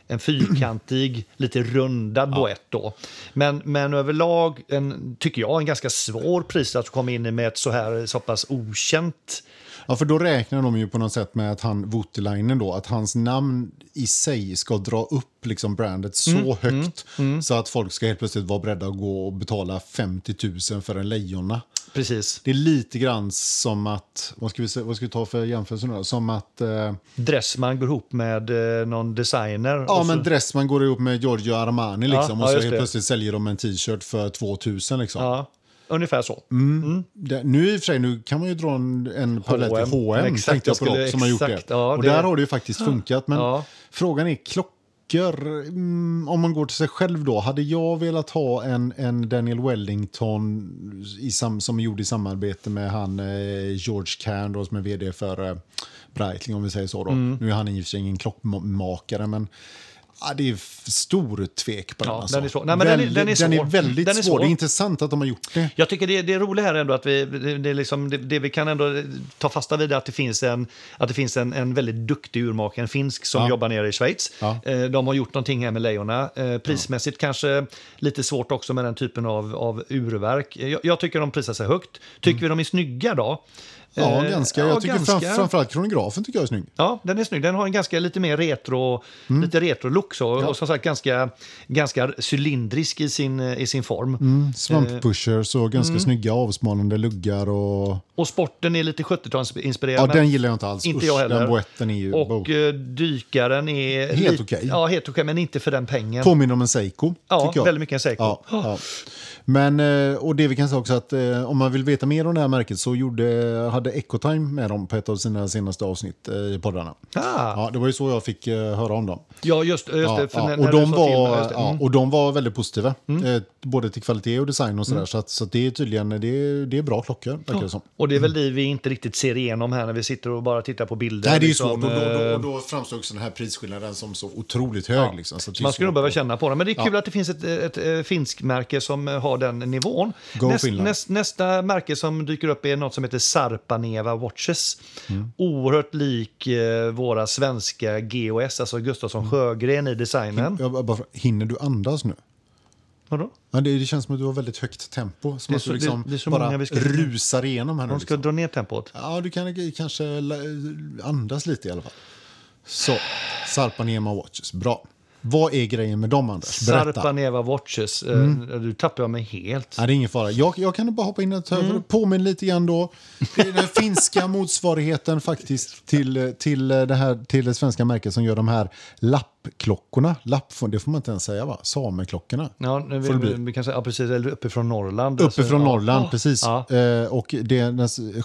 Speaker 1: en fyrkantig, lite rundad boett då. Men, men överlag en, tycker jag en ganska svår pris att komma in i med ett så här så pass okänt
Speaker 2: Ja, för då räknar de ju på något sätt med att han, Voutilainen då, att hans namn i sig ska dra upp liksom brandet så
Speaker 1: Mm,
Speaker 2: högt så att folk ska helt plötsligt vara beredda att gå och betala 50 000 för en lejona.
Speaker 1: Precis.
Speaker 2: Det är lite grann som att, vad ska vi, vad ska vi ta för jämförelse nu? Som att, eh,
Speaker 1: Dressman går ihop med eh, någon designer.
Speaker 2: ja
Speaker 1: så-
Speaker 2: men Dressman går ihop med Giorgio Armani liksom
Speaker 1: ja,
Speaker 2: och så helt plötsligt säljer de en t-shirt för 2000 liksom.
Speaker 1: ja, ungefär så.
Speaker 2: Det, nu i och för sig, nu kan man ju dra en, en parallell till
Speaker 1: H&M. Exakt,
Speaker 2: tänkte jag på
Speaker 1: skulle-
Speaker 2: som har gjort det.
Speaker 1: ja,
Speaker 2: och
Speaker 1: det-
Speaker 2: där har det ju faktiskt funkat. Men
Speaker 1: Ja.
Speaker 2: frågan är klockor, mm, om man går till sig själv då. Hade jag velat ha en, en Daniel Wellington i sam, som gjord i samarbete med han eh, George Cairn då, som är vd för eh, Breitling om vi säger så då.
Speaker 1: Mm.
Speaker 2: Nu är han i och för sig ingen klockmakare men Ja, det är stor tvek på den.
Speaker 1: Ja,
Speaker 2: Alltså.
Speaker 1: den är svår. Nej, men den är-
Speaker 2: Väldigt-
Speaker 1: den är
Speaker 2: den är
Speaker 1: svår.
Speaker 2: väldigt
Speaker 1: Den är
Speaker 2: svår.
Speaker 1: svår.
Speaker 2: Det är intressant att de har gjort det.
Speaker 1: Jag tycker det, det är roligt här ändå att vi, det, liksom, det, det vi kan ändå ta fasta vid att det finns en, att det finns en, en väldigt duktig urmakare, en finsk som
Speaker 2: Ja.
Speaker 1: jobbar nere i Schweiz.
Speaker 2: Ja.
Speaker 1: Eh, De har gjort någonting här med lejonen. Eh, Prismässigt kanske lite svårt också med den typen av, av urverk. Jag, jag tycker de prisar sig högt. Tycker vi de är snygga då?
Speaker 2: Ja,
Speaker 1: Eh,
Speaker 2: ganska.
Speaker 1: ja,
Speaker 2: Jag tycker
Speaker 1: ganska.
Speaker 2: Fram, framförallt kronografen tycker jag är snygg.
Speaker 1: Ja, den är snygg. Den har en ganska lite mer retro, lite retro look så, och som sagt ganska, ganska cylindrisk i sin, i sin form.
Speaker 2: Mm, Svamppushers och ganska snygga avsmalnande luggar. Och...
Speaker 1: Och sporten är lite 70-talsinspirerad.
Speaker 2: Ja, den gillar jag inte alls.
Speaker 1: Inte
Speaker 2: Usch,
Speaker 1: jag heller.
Speaker 2: Den boetten är ju...
Speaker 1: Och
Speaker 2: bo-
Speaker 1: eh, dykaren är...
Speaker 2: Helt okej.
Speaker 1: Ja, helt okej, men inte för den pengen.
Speaker 2: Påminner om en Seiko,
Speaker 1: ja, väldigt mycket en Seiko.
Speaker 2: Ja, ja. Men, eh, och det vi kan säga också att eh, om man vill veta mer om det här märket så gjorde, hade Ecotime med dem på ett av sina senaste avsnitt eh, i poddarna.
Speaker 1: Ah.
Speaker 2: Ja, det var ju så jag fick eh, höra om dem.
Speaker 1: Ja, just, just
Speaker 2: Ja,
Speaker 1: det. För
Speaker 2: ja,
Speaker 1: när,
Speaker 2: och,
Speaker 1: när
Speaker 2: de
Speaker 1: till-
Speaker 2: var,
Speaker 1: just det.
Speaker 2: ja,
Speaker 1: Mm.
Speaker 2: och de var väldigt positiva, eh, både till kvalitet och design och sådär. Så, att, så att det är tydligen det det är bra klockor, verkar det som.
Speaker 1: Och det är väl det vi inte riktigt ser igenom här när vi sitter och bara tittar på bilder.
Speaker 2: Nej, det är
Speaker 1: liksom,
Speaker 2: svårt. Och då, då, då framstår också den här prisskillnaden som så otroligt hög. Liksom, så
Speaker 1: Man skulle nog behöva känna på det. Men det är kul att det finns ett, ett, ett finskt märke som har den nivån.
Speaker 2: Go
Speaker 1: Näst, näst, nästa märke som dyker upp är något som heter Sarpaneva Watches.
Speaker 2: Mm.
Speaker 1: Oerhört lik eh, våra svenska GOS, alltså Gustafsson
Speaker 2: Mm.
Speaker 1: Sjögren i designen.
Speaker 2: Jag bara- hinner du andas nu?
Speaker 1: Vadå?
Speaker 2: Ja, det, det känns som att du har väldigt högt tempo. Som
Speaker 1: Det är
Speaker 2: att
Speaker 1: så-
Speaker 2: du liksom
Speaker 1: det- det är så
Speaker 2: bara
Speaker 1: ska-
Speaker 2: rusar igenom här nu.
Speaker 1: De ska
Speaker 2: Liksom.
Speaker 1: dra ner tempot.
Speaker 2: Ja, du kan kanske la- andas lite i alla fall. Så, Sarpanema Watches, bra. Vad är grejen med dem, Anders? Berätta.
Speaker 1: Sarpaneva Watches. eh,
Speaker 2: Mm.
Speaker 1: Du tappar jag mig helt.
Speaker 2: Nej, det är ingen fara. Jag, jag kan bara hoppa in och ta
Speaker 1: Mm.
Speaker 2: påminn lite grann då. Det är den finska motsvarigheten faktiskt till, till, det här, till det svenska märket som gör de här lappklockorna. Lapp, det får man inte ens säga va? Sameklockorna.
Speaker 1: Ja, nu,
Speaker 2: Får
Speaker 1: vi, vi kan säga, ja, precis, eller uppifrån Norrland. alltså,
Speaker 2: Uppifrån
Speaker 1: ja.
Speaker 2: Norrland,
Speaker 1: Ja.
Speaker 2: precis.
Speaker 1: Ja.
Speaker 2: Eh, och det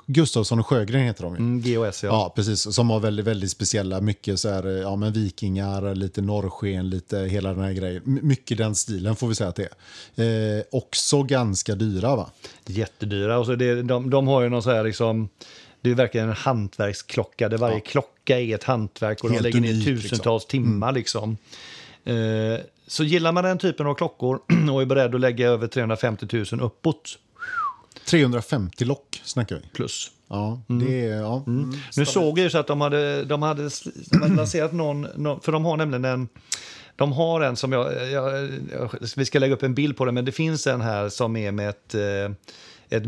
Speaker 2: Gustafsson och Sjögren heter de ju.
Speaker 1: Mm, GOS, ja.
Speaker 2: Ja, precis. Som har väldigt, väldigt speciella, mycket så här, ja men vikingar, lite norrsken, lite hela den här grejen. M- mycket den stilen får vi säga att det är. Eh, också ganska dyra va?
Speaker 1: Jättedyra. Och så det, de, de har ju någon så här liksom... Det är verkligen en hantverksklocka där varje klocka är ett hantverk och
Speaker 2: Helt
Speaker 1: de lägger ner
Speaker 2: liksom.
Speaker 1: tusentals timmar. Liksom. Eh, så gillar man den typen av klockor och är beredd att lägga över 350 000 uppåt
Speaker 2: 350 lock snackar vi.
Speaker 1: plus.
Speaker 2: Ja, det är... Ja, mm.
Speaker 1: Nu såg jag ju så att de hade, de hade, de hade lanserat någon, någon, för de har nämligen en, de har en som jag, jag, jag, vi ska lägga upp en bild på det, men det finns en här som är med ett, eh, ett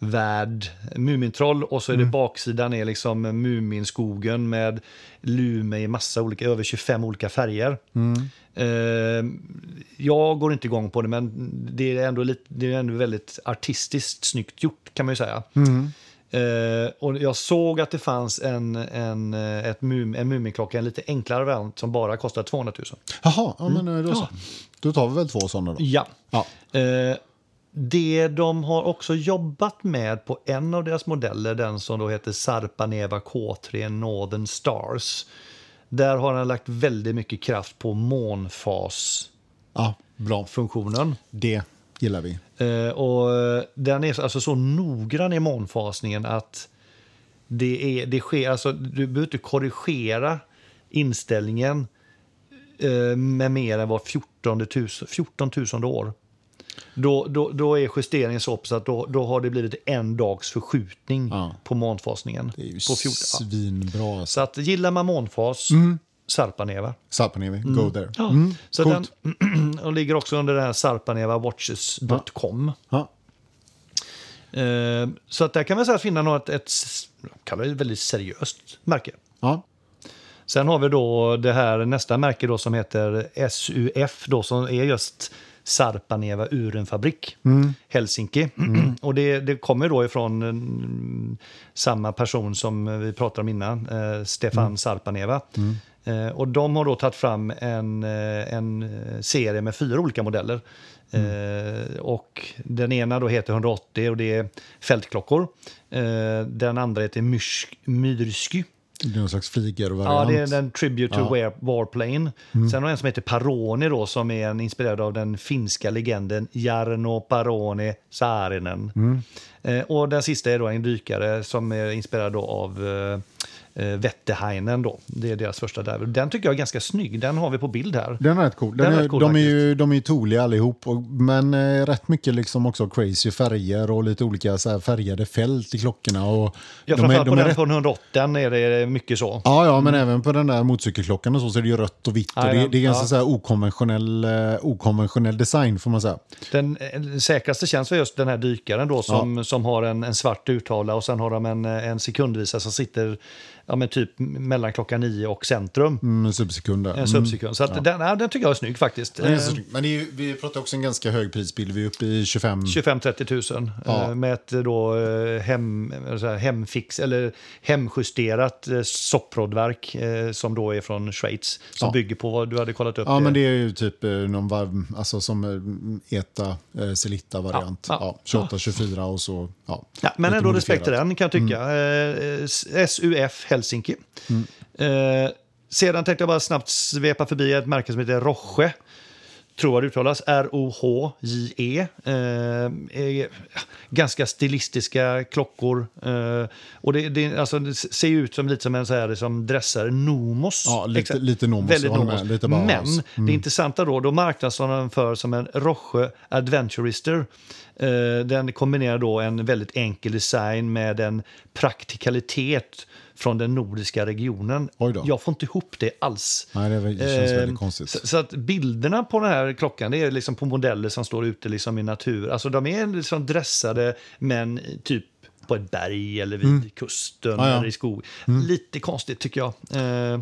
Speaker 1: Muminvärld, Mumintroll och så är det baksidan är liksom Muminskogen med lume i massa olika, över 25 olika färger. Eh, jag går inte igång på det, men det är ändå, lite, det är ändå väldigt artistiskt snyggt gjort kan man ju säga. Eh, och jag såg att det fanns en, en, ett mum, en Muminklocka, en lite enklare variant som bara kostar 200 000.
Speaker 2: Jaha, ja, men eh, då så. Då tar vi väl två sådana då.
Speaker 1: Ja.
Speaker 2: Ja.
Speaker 1: Eh, det de har också jobbat med på en av deras modeller, den som då heter Sarpaneva K3 Northern Stars. Där har han lagt väldigt mycket kraft på månfasfunktionen.
Speaker 2: ja, bra. Det gillar vi.
Speaker 1: Eh, och den är så- alltså så noggrann i månfasningen att det, är, det sker, alltså, du behöver inte korrigera inställningen eh, med mer än var 14 000, 14 000 år. Då, då, då är justeringen så att då, då har det blivit en dags förskjutning
Speaker 2: Ja.
Speaker 1: på månfasningen.
Speaker 2: Det är ju
Speaker 1: på 14, ja.
Speaker 2: svinbra. Alltså.
Speaker 1: Så att gillar man månfas, Sarpaneva.
Speaker 2: Sarpanevi, go there.
Speaker 1: Ja,
Speaker 2: Mm,
Speaker 1: så
Speaker 2: coolt.
Speaker 1: den och ligger också under det här sarpanevawatches.com.
Speaker 2: Ja.
Speaker 1: Eh, så att där kan man säga att finna något, ett, kallar det väldigt seriöst märke.
Speaker 2: Ja.
Speaker 1: Sen har vi då det här nästa märke då som heter SUF då som är just Sarpaneva urenfabrik, Helsinki. Och det, det kommer då ifrån mm, samma person som vi pratade om innan, eh, Stefan Sarpaneva. Eh, och de har då tagit fram en, eh, en serie med fyra olika modeller. Eh, och den ena då heter 180 och det är fältklockor. Eh, den andra heter Myrsky.
Speaker 2: Det är någon slags
Speaker 1: Ja,
Speaker 2: flygervariant.
Speaker 1: det är den Tribute to War, Warplane. Sen har en som heter Paroni då, som är en inspirerad av den finska legenden Jarno Paroni Saarinen. Eh, och den sista är då en dykare som är inspirerad av eh, eh, Vettehainen. Då. Det är deras första där. Den tycker jag är ganska snygg. Den har vi på bild här.
Speaker 2: Den är rätt cool. Den
Speaker 1: Den är
Speaker 2: är,
Speaker 1: cool
Speaker 2: de, är ju, de är ju toliga allihop, och, men eh, rätt mycket liksom också crazy färger och lite olika så här, färgade fält i klockorna. Och
Speaker 1: Ja,
Speaker 2: de
Speaker 1: framförallt
Speaker 2: de
Speaker 1: på den
Speaker 2: rätt-
Speaker 1: på 180 är det mycket så.
Speaker 2: Ja, ja, men även på den där motorcykelklockan och så, så är det ju rött och vitt. Och det, det är ganska
Speaker 1: ja.
Speaker 2: så här okonventionell, eh, okonventionell design får man säga.
Speaker 1: Den eh, säkraste känns för just den här dykaren då som, som har en, en svart urtavla och sen har de en, en sekundvisare som sitter ja, men typ mellan klockan nio och centrum.
Speaker 2: Mm, en subsekund.
Speaker 1: En subsekund. Så att den, ja, den tycker jag är snygg faktiskt.
Speaker 2: Den är
Speaker 1: Eh,
Speaker 2: snygg. Men är, vi pratar också en ganska hög prisbild. Vi är uppe i 25.
Speaker 1: 25-30 000
Speaker 2: Ja.
Speaker 1: med ett då eh, hem, hemfix eller hemjusterat eh, sopprodverk eh, som då är från Schweiz som
Speaker 2: Ja.
Speaker 1: bygger på vad du hade kollat upp.
Speaker 2: Ja,
Speaker 1: det.
Speaker 2: men det är ju typ någon varv, alltså som ETA,
Speaker 1: Ja,
Speaker 2: ja. 28-24 och så. Ja,
Speaker 1: Ja, men ändå respekt till den kan jag tycka. Eh, SUF Helsinki. Eh, sedan tänkte jag bara snabbt svepa förbi ett märke som heter Roche. Tror jag det uttalas. R-O-H-J-E. Eh, ganska stilistiska klockor. Eh, och det, det, alltså, det ser ut som lite som en så här, som dressare Nomos.
Speaker 2: Ja, lite-
Speaker 1: Exakt.
Speaker 2: lite Nomos,
Speaker 1: Väldigt Nomos.
Speaker 2: med.
Speaker 1: Men
Speaker 2: has.
Speaker 1: det intressanta då, då marknadsför den för som en Roche Adventurister. Eh, den kombinerar då en väldigt enkel design med en praktikalitet från den nordiska regionen. Jag får inte ihop det alls.
Speaker 2: Nej, det, känns
Speaker 1: Eh,
Speaker 2: väldigt konstigt.
Speaker 1: Så, så att bilderna på den här klockan det är liksom på modeller som står ute liksom i natur. Alltså de är liksom dressade men typ på ett berg eller vid kusten
Speaker 2: Mm. Ja,
Speaker 1: eller i skog. Lite konstigt tycker jag. Eh,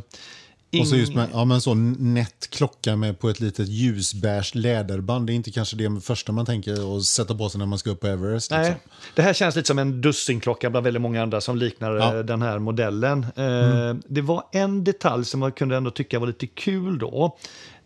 Speaker 2: Och så just med, ja, men så nätt klocka med på ett litet ljusbärs läderband. Det är inte kanske det första man tänker att sätta på sig när man ska upp på Everest.
Speaker 1: Nej,
Speaker 2: Liksom.
Speaker 1: det här känns lite som en dussinklocka bland väldigt många andra som liknar
Speaker 2: Ja. Mm.
Speaker 1: eh, den här modellen. Eh, Det var en detalj som man kunde ändå tycka var lite kul då.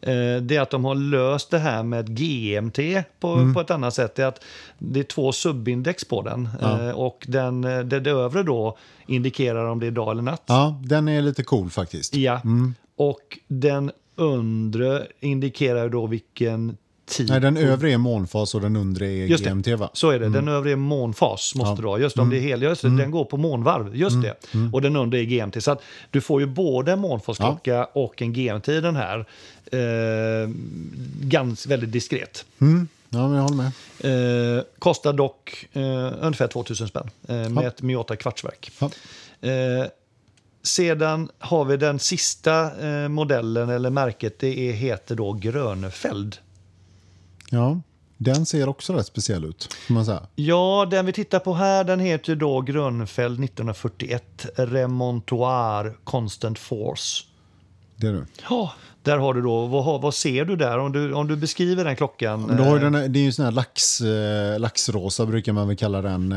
Speaker 1: Eh, Det är att de har löst det här med GMT på,
Speaker 2: Mm.
Speaker 1: på ett annat sätt. Det är att det är två subindex på den.
Speaker 2: Ja.
Speaker 1: Eh, Och den, eh, det, det övre då indikerar om det är dag eller natt.
Speaker 2: Ja, den är lite cool faktiskt.
Speaker 1: Ja.
Speaker 2: Mm.
Speaker 1: Och den undre indikerar då vilken tid.
Speaker 2: Nej, den övre är månfas och den undre är
Speaker 1: Just det.
Speaker 2: GMT va?
Speaker 1: Så är det. Den övre är månfas, måste
Speaker 2: Ja.
Speaker 1: det vara. Just om det är hel, just det, den går på månvarv. Just det. Och den undre är GMT. Så du får ju både en månfasklocka och en GMT i den här. Eh, ganska väldigt diskret.
Speaker 2: Mm. Ja, men jag håller med.
Speaker 1: Eh, kostar dock eh, ungefär 2000 spänn eh, med
Speaker 2: Ja.
Speaker 1: ett Miyota kvartsverk.
Speaker 2: Ja.
Speaker 1: Eh, sedan har vi den sista eh, modellen eller märket. Det är, heter då Grönefeld.
Speaker 2: Ja, den ser också rätt speciell ut. Man säga.
Speaker 1: Ja, den vi tittar på här den heter då Grönfeld 1941 Remontoir Constant Force.
Speaker 2: Det är du.
Speaker 1: Ja, där har du då, vad, vad ser du där om du, om du beskriver den klockan?
Speaker 2: Men då har
Speaker 1: eh,
Speaker 2: den, det är ju sån här lax, eh, laxrosa brukar man väl kalla den.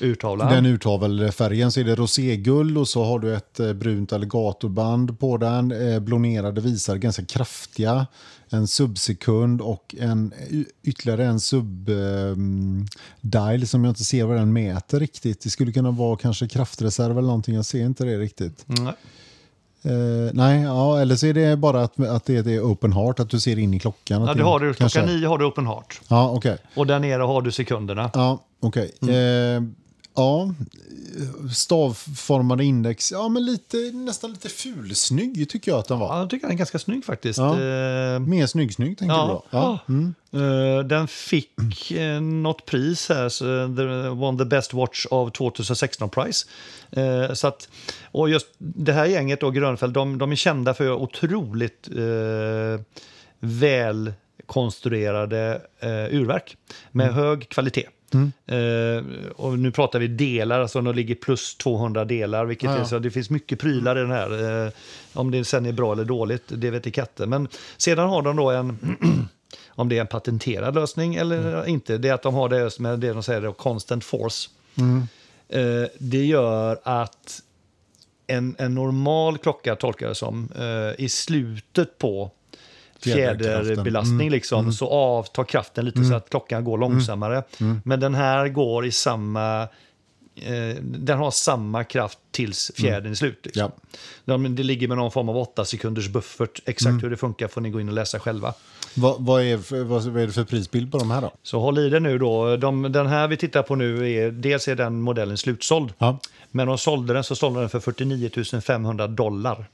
Speaker 2: Eh,
Speaker 1: urtavlan.
Speaker 2: Den urtavelfärgen så är det roséguld och så har du ett eh, brunt alligatorband på den. Eh, blonerade visar ganska kraftiga. En subsekund och en, y- ytterligare en subdial som jag inte ser vad den mäter riktigt. Det skulle kunna vara kanske kraftreserv eller någonting. Jag ser inte det riktigt.
Speaker 1: Mm.
Speaker 2: Eh, nej, ja, eller så är det bara att, att det är open heart, att du ser in i klockan.
Speaker 1: Ja, det har du.
Speaker 2: kanske-
Speaker 1: Klockan nio har du open heart.
Speaker 2: Ja, okej.
Speaker 1: Och där nere har du sekunderna.
Speaker 2: Ja, okej.
Speaker 1: Mm.
Speaker 2: Eh, Ja, stavformade index. Ja, men lite, nästan lite fulsnygg tycker jag att den var.
Speaker 1: Ja, jag tycker den är ganska snygg faktiskt.
Speaker 2: Ja.
Speaker 1: Eh,
Speaker 2: Mer snygg-snygg tänkte jag
Speaker 1: Ja,
Speaker 2: då. Ja. Mm.
Speaker 1: Eh, den fick eh, något pris här, så the, won the best watch av 2016 Prize. Eh, så att, och just det här gänget då, Grönfeldt, de, de är kända för otroligt eh, välkonstruerade eh, urverk med hög kvalitet. Eh, och nu pratar vi delar, alltså de ligger plus 200 delar, vilket
Speaker 2: Ja, ja.
Speaker 1: är, så det finns mycket prylar i den här. Eh, om det sen är bra eller dåligt, det vet i katten. Men sedan har de då en om det är en patenterad lösning eller inte, det är att de har det med det de säger, då, constant force. Eh, det gör att en, en normal klocka, tolkar det som, i slutet på Fjäderbelastning liksom, så avtar kraften lite så att klockan går långsammare. Men den här går i samma... Eh, den har samma kraft tills fjädern är slut. Liksom.
Speaker 2: Ja.
Speaker 1: De, det ligger med någon form av 8 sekunders buffert. Exakt hur det funkar får ni gå in och läsa själva.
Speaker 2: Vad, vad, är, för- vad, vad är det för prisbild på de här då?
Speaker 1: Så håll i det nu då. De, den här vi tittar på nu, är, dels är den modellen slutsåld.
Speaker 2: Ja.
Speaker 1: Men de sålde den så sålde den för 49 500 dollar.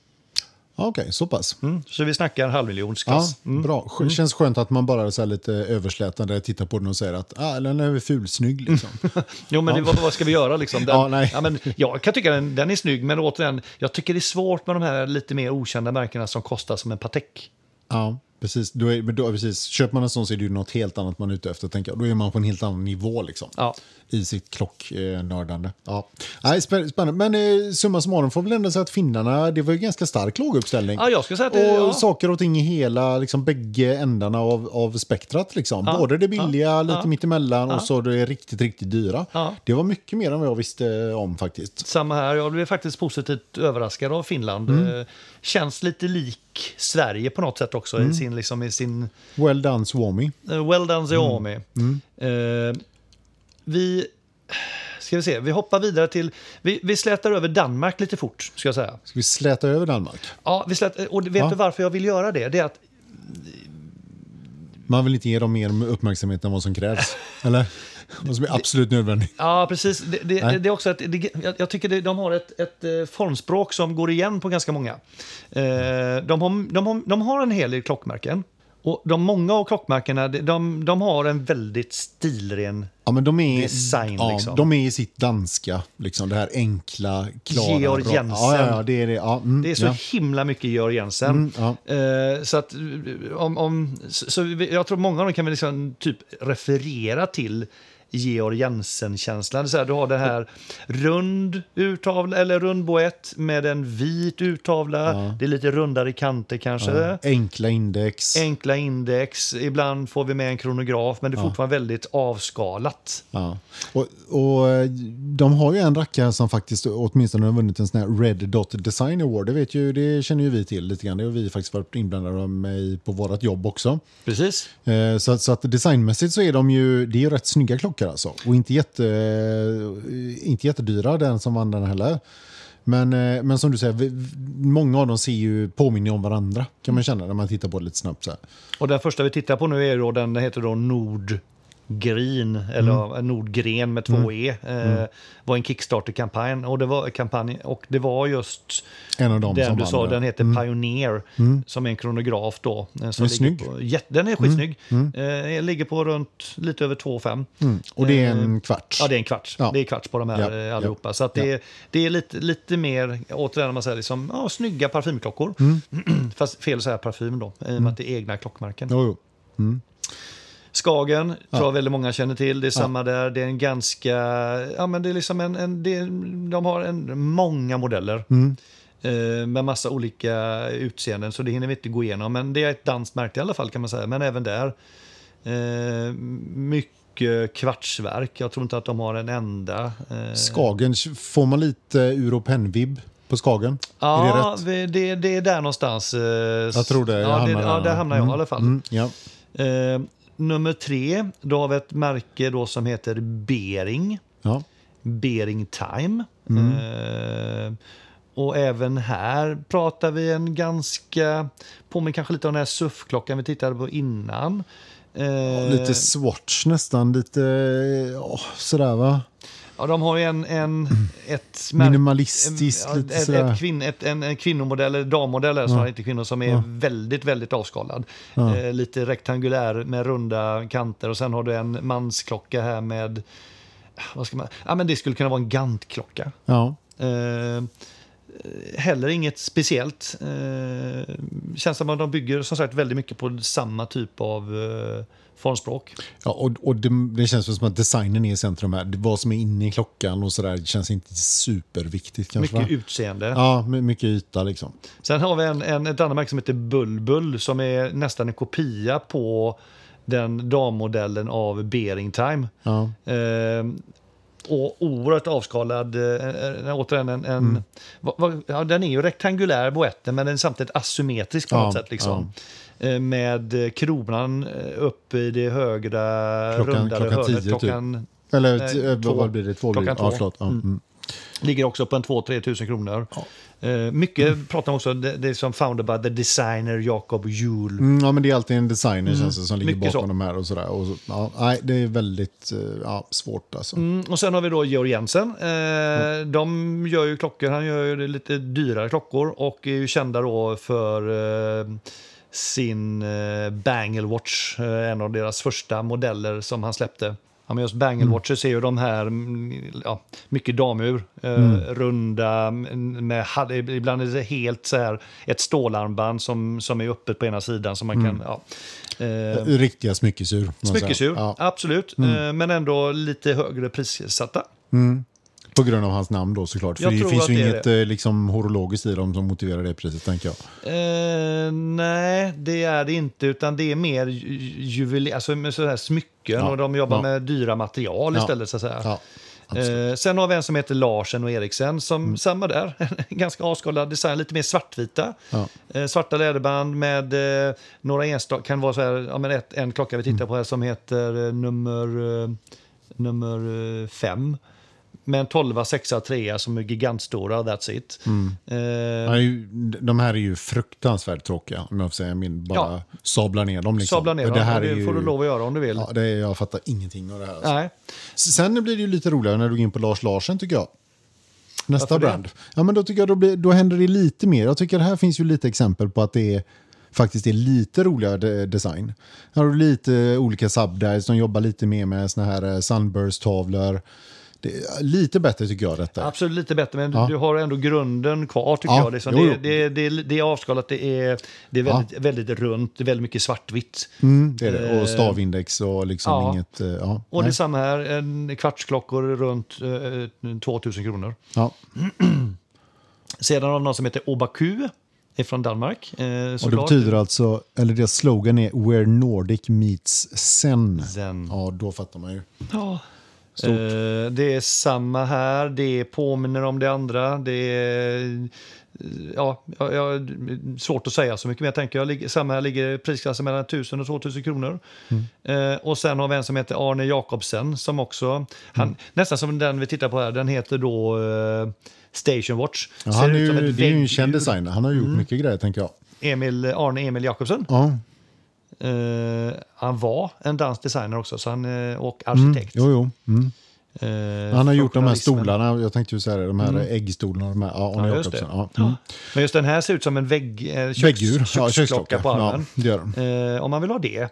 Speaker 2: Ja, Okej, så pass.
Speaker 1: Mm. Så vi snackar
Speaker 2: Ja,
Speaker 1: halvmiljonsklass. Mm.
Speaker 2: bra. Sk- Känns skönt att man bara så lite överslätande tittar på den och säger att ah, den är fulsnygg. Liksom.
Speaker 1: Jo, men det, vad, vad ska vi göra liksom? Den,
Speaker 2: Ja, nej.
Speaker 1: men, jag kan tycka den, den är snygg, men återigen, jag tycker det är svårt med de här lite mer okända märkena som kostar som en Patek.
Speaker 2: ja, precis. Då är, då, precis. Köper man en sån så är det ju något helt annat man är ute efter. Tänker jag. Då är man på en helt annan nivå liksom.
Speaker 1: Ja.
Speaker 2: I sitt klocknördande. Ja. Nej, spä- spännande. Men eh, summa summarum får väl ändå säga att finnarna, det var ju ganska stark låguppställning.
Speaker 1: Ja, jag skulle säga att det,
Speaker 2: Och
Speaker 1: ja.
Speaker 2: saker och ting i hela, liksom bägge ändarna av, av spektrat. Liksom.
Speaker 1: Ja,
Speaker 2: Både det billiga,
Speaker 1: ja,
Speaker 2: lite
Speaker 1: ja.
Speaker 2: mittemellan och så det riktigt, riktigt dyra. Det var mycket mer än vad jag visste om faktiskt.
Speaker 1: Samma här, jag blev faktiskt positivt överraskad av Finland.
Speaker 2: Mm.
Speaker 1: Eh, Känns lite lik Sverige på något sätt också
Speaker 2: Mm.
Speaker 1: I sin, liksom, i sin
Speaker 2: Well done Swami.
Speaker 1: Eh, Well done Xiaomi.
Speaker 2: Mm.
Speaker 1: Eh, vi, ska vi se, vi hoppar vidare till, vi, vi slätar över Danmark lite fort, ska jag säga.
Speaker 2: Ska vi släta över Danmark?
Speaker 1: Ja, vi slät, och vet
Speaker 2: Ja.
Speaker 1: du varför jag vill göra det? Det är att
Speaker 2: Man vill inte ge dem mer uppmärksamhet än vad som krävs. Eller? Vad som är absolut nödvändigt.
Speaker 1: Ja, precis. Det, det, det är också att det, jag, tycker det, de har ett, ett eh, formspråk som går igen på ganska många. Eh, de, har, de, har, de har en hel del klockmärken. Och de många av klockmärkena, de, de, har en väldigt stilren
Speaker 2: Ja, men de är,
Speaker 1: Design,
Speaker 2: ja,
Speaker 1: liksom.
Speaker 2: de är i sitt danska, liksom, det här enkla, klara.
Speaker 1: Georg Jensen.
Speaker 2: Ja, ja, ja, det är det. Ja, mm,
Speaker 1: Det är så
Speaker 2: ja.
Speaker 1: himla mycket Georg Jensen.
Speaker 2: Mm.
Speaker 1: Eh, så att om, om, så, så vi- jag tror många av dem kan väl liksom typ referera till Georg Jensen-känslan. Du har det här rund urtavla, eller rund boett med en vit urtavla. Det är lite rundare kanter kanske.
Speaker 2: Ja. Enkla index.
Speaker 1: Enkla index, ibland får vi med en kronograf, men det är fortfarande väldigt avskalat.
Speaker 2: Ja. Och, och de har ju en rackare som faktiskt åtminstone har vunnit en sån här Red Dot Design Award. Det, vet ju, det känner ju vi till lite grann. Det har vi faktiskt varit inblandade med på vårt jobb också.
Speaker 1: Precis.
Speaker 2: Eh, Så, så att designmässigt så är de ju, det är ju rätt snygga klockor alltså. Och inte, jätte, eh, inte jättedyra den som vann den heller. Men, eh, men som du säger, vi- många av dem ser ju, påminner om varandra kan man känna när man tittar på det lite snabbt. Så här.
Speaker 1: Och den första vi tittar på nu är då, den heter då Nord. Nordgreen, eller Nordgren med två E. Eh, var en Kickstarter-kampanj och det var kampanj och det var just
Speaker 2: En av dem
Speaker 1: den
Speaker 2: som
Speaker 1: du sa,
Speaker 2: det.
Speaker 1: den heter Pioneer, som är en kronograf då. eh, Som
Speaker 2: Den är snygg.
Speaker 1: På, jätte, den är skitsnygg. Eh, ligger på runt lite över 2,5.
Speaker 2: Mm. Och det är en kvart.
Speaker 1: Ja, det är en kvarts.
Speaker 2: Ja.
Speaker 1: Det är kvarts på de här
Speaker 2: Ja,
Speaker 1: eh,
Speaker 2: ja,
Speaker 1: allihopa. Så det,
Speaker 2: ja.
Speaker 1: är, det är lite, lite mer, återigen man säger, liksom, ja, snygga parfymklockor.
Speaker 2: Mm.
Speaker 1: Fast fel att säga parfym då, i och med att det är egna klockmärken.
Speaker 2: Jo, jo.
Speaker 1: Skagen tror jag väldigt många känner till. Det är samma där. Det är en ganska... Ja, men det är liksom en... en det är, de har en, många modeller.
Speaker 2: Mm.
Speaker 1: Eh, med massa olika utseenden, så det hinner vi inte gå igenom. Men det är ett danskt märke i alla fall kan man säga. Men även där. Eh, mycket kvartsverk. Jag tror inte att de har en enda. Eh,
Speaker 2: Skagen, får man lite ur och pennvibb på Skagen? är det
Speaker 1: Ja,
Speaker 2: rätt?
Speaker 1: vi- det, det är där någonstans. eh,
Speaker 2: Jag tror det. Jag
Speaker 1: Ja, det,
Speaker 2: hamnar
Speaker 1: ja,
Speaker 2: där.
Speaker 1: där hamnar jag
Speaker 2: Mm,
Speaker 1: i alla fall.
Speaker 2: Mm, ja.
Speaker 1: Nummer tre, då har vi ett märke då som heter Bering.
Speaker 2: Ja.
Speaker 1: Bering Time.
Speaker 2: Mm.
Speaker 1: Eh, och även här pratar vi en ganska, påminner kanske lite om den här SUF-klockan vi tittade på innan. Eh,
Speaker 2: Lite Swatch nästan, lite ja, sådär va?
Speaker 1: Ja, de har ju en, en, ett
Speaker 2: Minimalistiskt,
Speaker 1: en,
Speaker 2: lite
Speaker 1: ett,
Speaker 2: sådär.
Speaker 1: ett en, en kvinnomodell, eller dammodell är snarare inte kvinnor, som är väldigt, väldigt avskalad.
Speaker 2: Ja.
Speaker 1: Eh, lite rektangulär med runda kanter och sen har du en mansklocka här med, vad ska man, ja men det skulle kunna vara en Gant-klocka.
Speaker 2: Ja.
Speaker 1: Eh, heller inget speciellt. Eh, känns som att de bygger som sagt väldigt mycket på samma typ av eh, formspråk.
Speaker 2: Ja, och, och det, det känns som att designen är i centrum här. Det- Vad som är inne i klockan och sådär känns inte superviktigt kanske.
Speaker 1: Mycket
Speaker 2: va?
Speaker 1: utseende.
Speaker 2: Ja, my- mycket yta liksom.
Speaker 1: Sen har vi en, en, ett annat märke som heter Bulbul som är nästan en kopia på den dammodellen av Bering Time.
Speaker 2: Ja.
Speaker 1: Eh, och oerhört avskalad. Eh, återigen en, en, va, va, ja, den är ju rektangulär boetten men den är samtidigt asymmetrisk på
Speaker 2: Ja,
Speaker 1: något sätt. Liksom. Eh, med eh, kronan eh, upp i det högra
Speaker 2: Klockan-
Speaker 1: rundade
Speaker 2: klockan
Speaker 1: hörnet.
Speaker 2: 10 typ.
Speaker 1: klockan
Speaker 2: Eller
Speaker 1: Nej,
Speaker 2: t- eh,
Speaker 1: två.
Speaker 2: vad blir det? Två blir det.
Speaker 1: Klockan
Speaker 2: Ja,
Speaker 1: två.
Speaker 2: förlåt. Ja, mm.
Speaker 1: ligger också på en 2-3 tusen kronor. Eh, mycket pratar man också, det, det är som founded by the designer Jacob Juhl.
Speaker 2: Mm, ja, men det är alltid en designer känns det, som ligger
Speaker 1: mycket
Speaker 2: bakom
Speaker 1: så.
Speaker 2: de här och sådär. Och så, ja, nej, det är väldigt eh, ja, svårt alltså.
Speaker 1: Mm, och sen har vi då Georg Jensen. Eh, De gör ju klockor, han gör ju lite dyrare klockor och är ju kända då för eh, sin eh, Bangle Watch, eh, en av deras första modeller som han släppte. Ja, men just Bangle Watches är ju de här, mm, ja, mycket damur, eh, runda, mm, med, ibland är det helt så här, ett stålarmband som, som är öppet på ena sidan som man kan, ja. Eh,
Speaker 2: Riktiga smyckesur.
Speaker 1: Smyckesur,
Speaker 2: Ja,
Speaker 1: absolut. Eh, Men ändå lite högre prissatta.
Speaker 2: På grund av hans namn då såklart. För
Speaker 1: Jag
Speaker 2: det
Speaker 1: tror
Speaker 2: finns
Speaker 1: att
Speaker 2: ju
Speaker 1: det är
Speaker 2: inget eh, liksom, horologiskt i dem som motiverar det priset, tänker jag.
Speaker 1: Eh, nej, det är det inte. Utan det är mer ju- alltså med sådana här smycken
Speaker 2: Ja,
Speaker 1: och de jobbar
Speaker 2: ja.
Speaker 1: med dyra material
Speaker 2: Ja,
Speaker 1: istället. Så att säga.
Speaker 2: Ja,
Speaker 1: Eh, sen har vi en som heter Larsen och Eriksen, som
Speaker 2: Mm.
Speaker 1: samma där. Ganska avskalad design, lite mer svartvita.
Speaker 2: Ja.
Speaker 1: Eh, svarta läderband med eh, några enstaka, kan vara så här, ja, men ett, en klocka vi tittar
Speaker 2: Mm.
Speaker 1: på här som heter eh, nummer, eh, nummer eh, fem. Med en 12, 6, 3 som är gigantstora, that's it.
Speaker 2: Mm.
Speaker 1: Eh,
Speaker 2: de här är ju fruktansvärt tråkiga, om jag får säga min. Bara
Speaker 1: Ja.
Speaker 2: sabla ner dem. Liksom.
Speaker 1: Sabla ner dem,
Speaker 2: det här
Speaker 1: och
Speaker 2: är
Speaker 1: det
Speaker 2: ju,
Speaker 1: får du lov att göra om du vill.
Speaker 2: Ja, det är, jag fattar ingenting av det här. Alltså.
Speaker 1: Nej.
Speaker 2: Sen blir det ju lite roligare när du går in på Lars Larsen, tycker jag. Nästa
Speaker 1: Varför det?
Speaker 2: brand. Ja, men då tycker jag då, blir, då händer det lite mer. Jag tycker det här finns ju lite exempel på att det är, faktiskt är lite roligare de- design. Här har du lite olika subdies, de jobbar lite mer med såna här eh, sunburst-tavlor. Det lite bättre tycker jag detta.
Speaker 1: Absolut lite bättre, men
Speaker 2: Ja.
Speaker 1: du har ändå grunden kvar tycker
Speaker 2: Ja,
Speaker 1: jag. Liksom, det, det, det, det är avskalat, det är, det är väldigt, väldigt runt, väldigt mycket svartvitt.
Speaker 2: Mm, det är det.
Speaker 1: Eh,
Speaker 2: Och stavindex och liksom
Speaker 1: ja.
Speaker 2: inget... eh, Ja,
Speaker 1: Och
Speaker 2: nej.
Speaker 1: det är samma här, en kvartsklockor runt eh, 2000 kronor.
Speaker 2: ja.
Speaker 1: Sedan har vi någon som heter Obaku, är från Danmark. Eh,
Speaker 2: Och det betyder alltså, eller deras slogan är Where Nordic meets Zen.
Speaker 1: Zen.
Speaker 2: Ja, då fattar man ju.
Speaker 1: Ja. Eh, det är samma här, det påminner om det andra. Det är ja, ja, ja, svårt att säga så mycket, jag tänker jag samma här ligger prisklassen mellan 1000 och 2000 kronor.
Speaker 2: Mm.
Speaker 1: Eh, och sen har vi en som heter Arne Jakobsen som också, han,
Speaker 2: Mm.
Speaker 1: nästan som den vi tittar på här, den heter då eh, Station Watch.
Speaker 2: Ja, han är ju, det är ju en känd designer. Han har gjort mycket grejer, tänker jag.
Speaker 1: Emil, Arne Emil Jakobsen.
Speaker 2: Ja,
Speaker 1: Eh, han var en dansk designer också, så han, eh, och
Speaker 2: mm.
Speaker 1: arkitekt.
Speaker 2: Jo, jo. Mm.
Speaker 1: Eh,
Speaker 2: Han har gjort de här stolarna, jag tänkte ju säga det, de här äggstolarna. De här, ja, Arne
Speaker 1: Ja, just.
Speaker 2: Ja. Mm.
Speaker 1: Men just den här ser ut som en vägg, eh, köks,
Speaker 2: Väggur, ja,
Speaker 1: köksklocka
Speaker 2: köksklocka.
Speaker 1: på
Speaker 2: Ja,
Speaker 1: armen. Eh, om man vill ha det.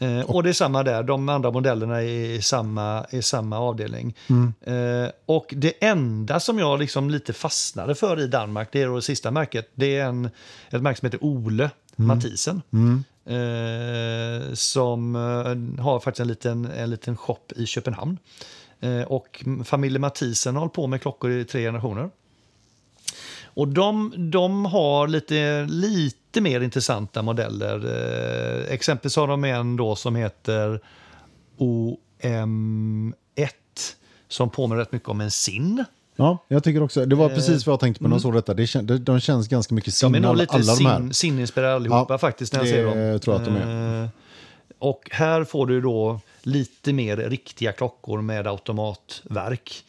Speaker 1: Eh, och det är samma där, de andra modellerna är i samma, i samma avdelning.
Speaker 2: Mm.
Speaker 1: Och det enda som jag liksom lite fastnade för i Danmark, det är det sista märket. Det är en, ett märke som heter Ole
Speaker 2: Mm.
Speaker 1: Mathisen. Eh, som eh, har faktiskt en liten, en liten shop i Köpenhamn. Eh, och familjen Mathisen har hållit på med klockor i tre generationer. Och de, de har lite, lite mer intressanta modeller. Eh, exempelvis har de en då som heter OM1 som påminner rätt mycket om en SIN.
Speaker 2: Ja, jag tycker också, det var precis vad jag tänkte på när jag såg detta. Det kän, de, de känns ganska mycket
Speaker 1: Mm. De är
Speaker 2: sin,
Speaker 1: nog
Speaker 2: alla,
Speaker 1: lite
Speaker 2: alla de här.
Speaker 1: sin, SIN-inspirerade allihopa
Speaker 2: Ja,
Speaker 1: faktiskt när jag ser dem.
Speaker 2: tror jag att de är.
Speaker 1: Eh, Och här får du då lite mer riktiga klockor med automatverk.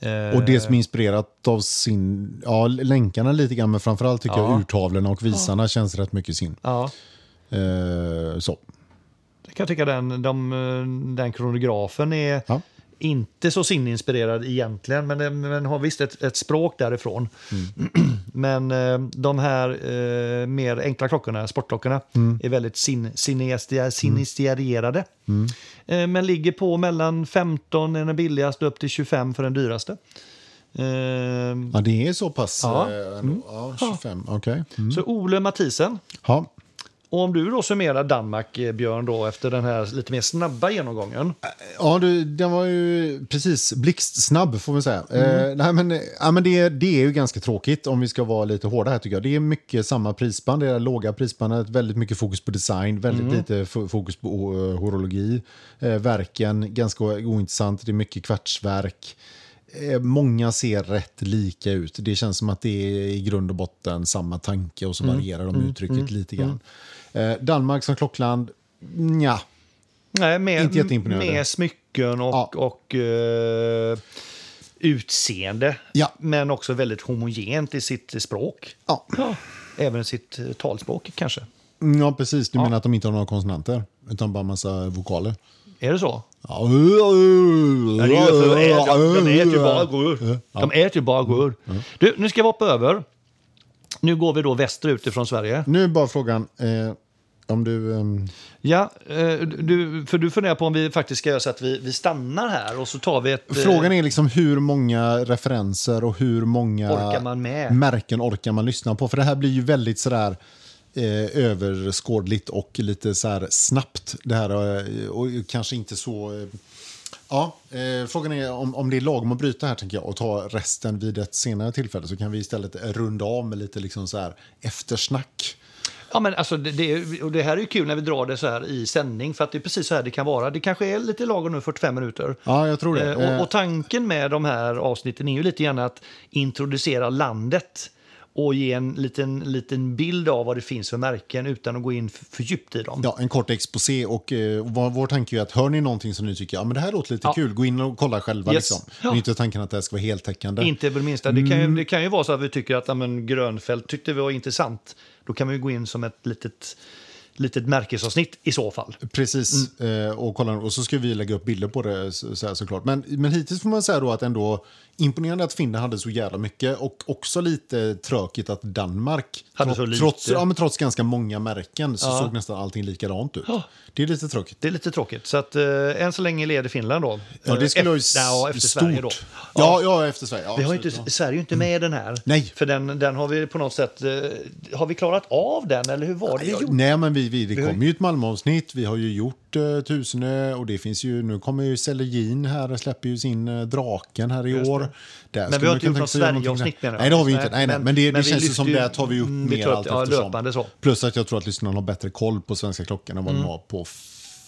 Speaker 1: Eh,
Speaker 2: Och det som är inspirerat av sin, ja länkarna lite grann, men framförallt tycker
Speaker 1: Ja.
Speaker 2: jag urtavlorna och visarna känns rätt mycket sin.
Speaker 1: Ja,
Speaker 2: Eh, så.
Speaker 1: jag kan tycka den, de, eh, den kronografen är,
Speaker 2: Ja.
Speaker 1: Inte så sinninspirerad egentligen, men, den- men har visst ett, ett språk därifrån. men eh, de här eh, mer enkla klockorna, sportklockorna, är väldigt sin, sinisterierade. Eh, men ligger på mellan 15, den billigaste, upp till 25 för den dyraste. Eh,
Speaker 2: Ja, det är så pass.
Speaker 1: Ja.
Speaker 2: eh, ja 25, okej. Mm.
Speaker 1: Så Ole Mathisen,
Speaker 2: Ja.
Speaker 1: Och om du då summerar Danmark, eh, Björn, då, efter den här lite mer snabba genomgången.
Speaker 2: Ja, du, den var ju precis blixtsnabb får man säga.
Speaker 1: Mm.
Speaker 2: Eh, nej, men, eh, ja, men det, det är ju ganska tråkigt om vi ska vara lite hårda här tycker jag. Det är mycket samma prisband, det är låga prisbandet, väldigt mycket fokus på design, väldigt
Speaker 1: Mm.
Speaker 2: lite fo- fokus på uh, horologi. Eh, verken, ganska ointressant, det är mycket kvartsverk. Eh, Många ser rätt lika ut. Det känns som att det är i grund och botten samma tanke och så
Speaker 1: Mm.
Speaker 2: varierar de uttrycket lite grann. Eh, Danmark som klockland, ja.
Speaker 1: Nej, med,
Speaker 2: Inte jätteimponerande.
Speaker 1: med smycken och,
Speaker 2: Ja.
Speaker 1: och eh, utseende.
Speaker 2: Ja.
Speaker 1: Men också väldigt homogent i sitt språk.
Speaker 2: Ja.
Speaker 1: Ja, även sitt eh, talspråk kanske.
Speaker 2: Ja, precis. Du menar att de inte har några konsonanter, utan bara massa vokaler?
Speaker 1: Är det så?
Speaker 2: Ja,
Speaker 1: de äter ju bara gurr. De äter ju bara gurr. Du, nu ska vi hoppa över. Nu går vi då västerut ifrån Sverige.
Speaker 2: Nu är bara frågan eh, om du... ehm,
Speaker 1: Ja, eh, du, för du funderar på om vi faktiskt ska göra så att vi, vi stannar här och så tar vi ett... eh,
Speaker 2: Frågan är liksom hur många referenser och hur många
Speaker 1: Orkar
Speaker 2: märken orkar man lyssna på? För det här blir ju väldigt sådär eh, överskådligt och lite så snabbt. Det här, och kanske inte så... Ja, eh, frågan är om, om det är lagom att bryta här tänker jag och ta resten vid ett senare tillfälle så kan vi istället runda av med lite liksom så här eftersnack.
Speaker 1: Ja, men alltså, det, det, och det här är kul när vi drar det så här i sändning, för att det är precis så här det kan vara. Det kanske är lite lagom nu, 45 minuter.
Speaker 2: Ja, jag tror det.
Speaker 1: Eh, och, och tanken med de här avsnitten är ju lite grann att introducera landet och ge en liten, liten bild av vad det finns för märken utan att gå in för, djupt i dem.
Speaker 2: Ja, en kort exposé och eh, vår, vår tanke är att hör ni någonting som ni tycker ja, men det här låter lite
Speaker 1: Ja.
Speaker 2: kul, gå in och kolla själva.
Speaker 1: Yes.
Speaker 2: Liksom.
Speaker 1: Ja.
Speaker 2: Det är inte tanken att det här ska vara heltäckande.
Speaker 1: Inte på det minsta. Det kan,
Speaker 2: Mm.
Speaker 1: ju, det kan ju vara så att vi tycker att ja, men, Grönfält tyckte vi var intressant. Då kan man ju gå in som ett litet, litet märkesavsnitt i så fall.
Speaker 2: Precis,
Speaker 1: Mm.
Speaker 2: eh, och, kolla, och så ska vi lägga upp bilder på det så, så här, såklart. Men, men hittills får man säga då att ändå imponerande att Finland hade så jävla mycket och också lite tråkigt att Danmark,
Speaker 1: Hade
Speaker 2: trots,
Speaker 1: så lite.
Speaker 2: trots, ja, men trots ganska många märken, så
Speaker 1: Ja.
Speaker 2: såg nästan allting likadant ut.
Speaker 1: Ja.
Speaker 2: Det är lite tråkigt.
Speaker 1: Det är lite tråkigt. Så att, eh, än så länge leder Finland då.
Speaker 2: Ja, det skulle
Speaker 1: Eh,
Speaker 2: jag ju
Speaker 1: efter, ja, efter
Speaker 2: stort.
Speaker 1: Sverige då.
Speaker 2: Ja, ja, efter Sverige.
Speaker 1: Vi har
Speaker 2: absolut,
Speaker 1: inte. Sverige är ju inte med i den här.
Speaker 2: Nej.
Speaker 1: För den, den har vi på något sätt... eh, Har vi klarat av den, eller hur var det gjorde?
Speaker 2: nej, men vi, vi, det
Speaker 1: Vi
Speaker 2: kommer ju ett Malmöavsnitt. Vi har ju gjort uh, Tusenö och det finns ju, nu kommer ju Celergin här, släpper ju sin uh, Draken här i år. Där
Speaker 1: Men vi har inte gjort något Sverige-avsnitt
Speaker 2: där.
Speaker 1: menar.
Speaker 2: Nej, det har vi inte.
Speaker 1: Nej,
Speaker 2: Nej,
Speaker 1: men-
Speaker 2: men det,
Speaker 1: men
Speaker 2: det känns ju som det tar vi upp
Speaker 1: Mm,
Speaker 2: mer allt
Speaker 1: ja,
Speaker 2: eftersom. Plus att jag tror att lyssnarna har bättre koll på svenska klockan än vad de har på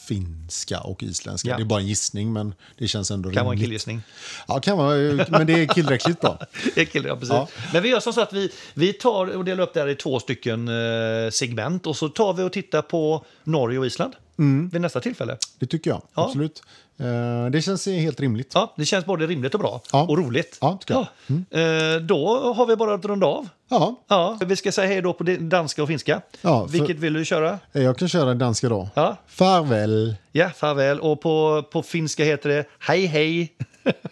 Speaker 2: finska och isländska.
Speaker 1: Ja.
Speaker 2: Det är bara en gissning, men det känns ändå
Speaker 1: Kan vara en
Speaker 2: rimligt.
Speaker 1: killgissning.
Speaker 2: Ja, kan vara, men det är tillräckligt bra.
Speaker 1: Det är kille, ja, precis.
Speaker 2: Ja.
Speaker 1: Men vi gör som så att vi, vi tar och delar upp det här i två stycken eh, segment och så tar vi och tittar på Norge och Island
Speaker 2: Mm.
Speaker 1: vid nästa tillfälle.
Speaker 2: Det tycker jag,
Speaker 1: Ja.
Speaker 2: absolut. Eh, det känns helt rimligt.
Speaker 1: Ja, det känns både rimligt och bra.
Speaker 2: Ja.
Speaker 1: Och roligt.
Speaker 2: Ja, jag. Mm.
Speaker 1: Ja. Eh, då har vi bara att runda av.
Speaker 2: Ja,
Speaker 1: Ja, vi ska säga hej då på danska och finska.
Speaker 2: Ja, för-
Speaker 1: Vilket vill du köra?
Speaker 2: jag kan köra danska då.
Speaker 1: Ja.
Speaker 2: Farväl.
Speaker 1: Ja, farväl. Och på, på finska heter det hej hej.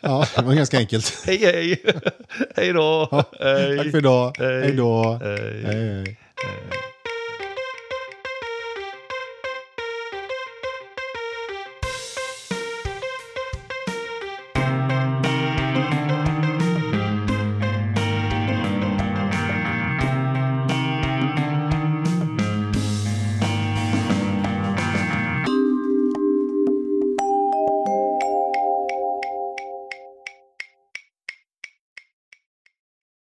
Speaker 2: Ja, det var ganska enkelt.
Speaker 1: hej hej. hej då. Hej.
Speaker 2: Tack för idag.
Speaker 1: Hej.
Speaker 2: Hej då. Hej, hej.
Speaker 1: Hej.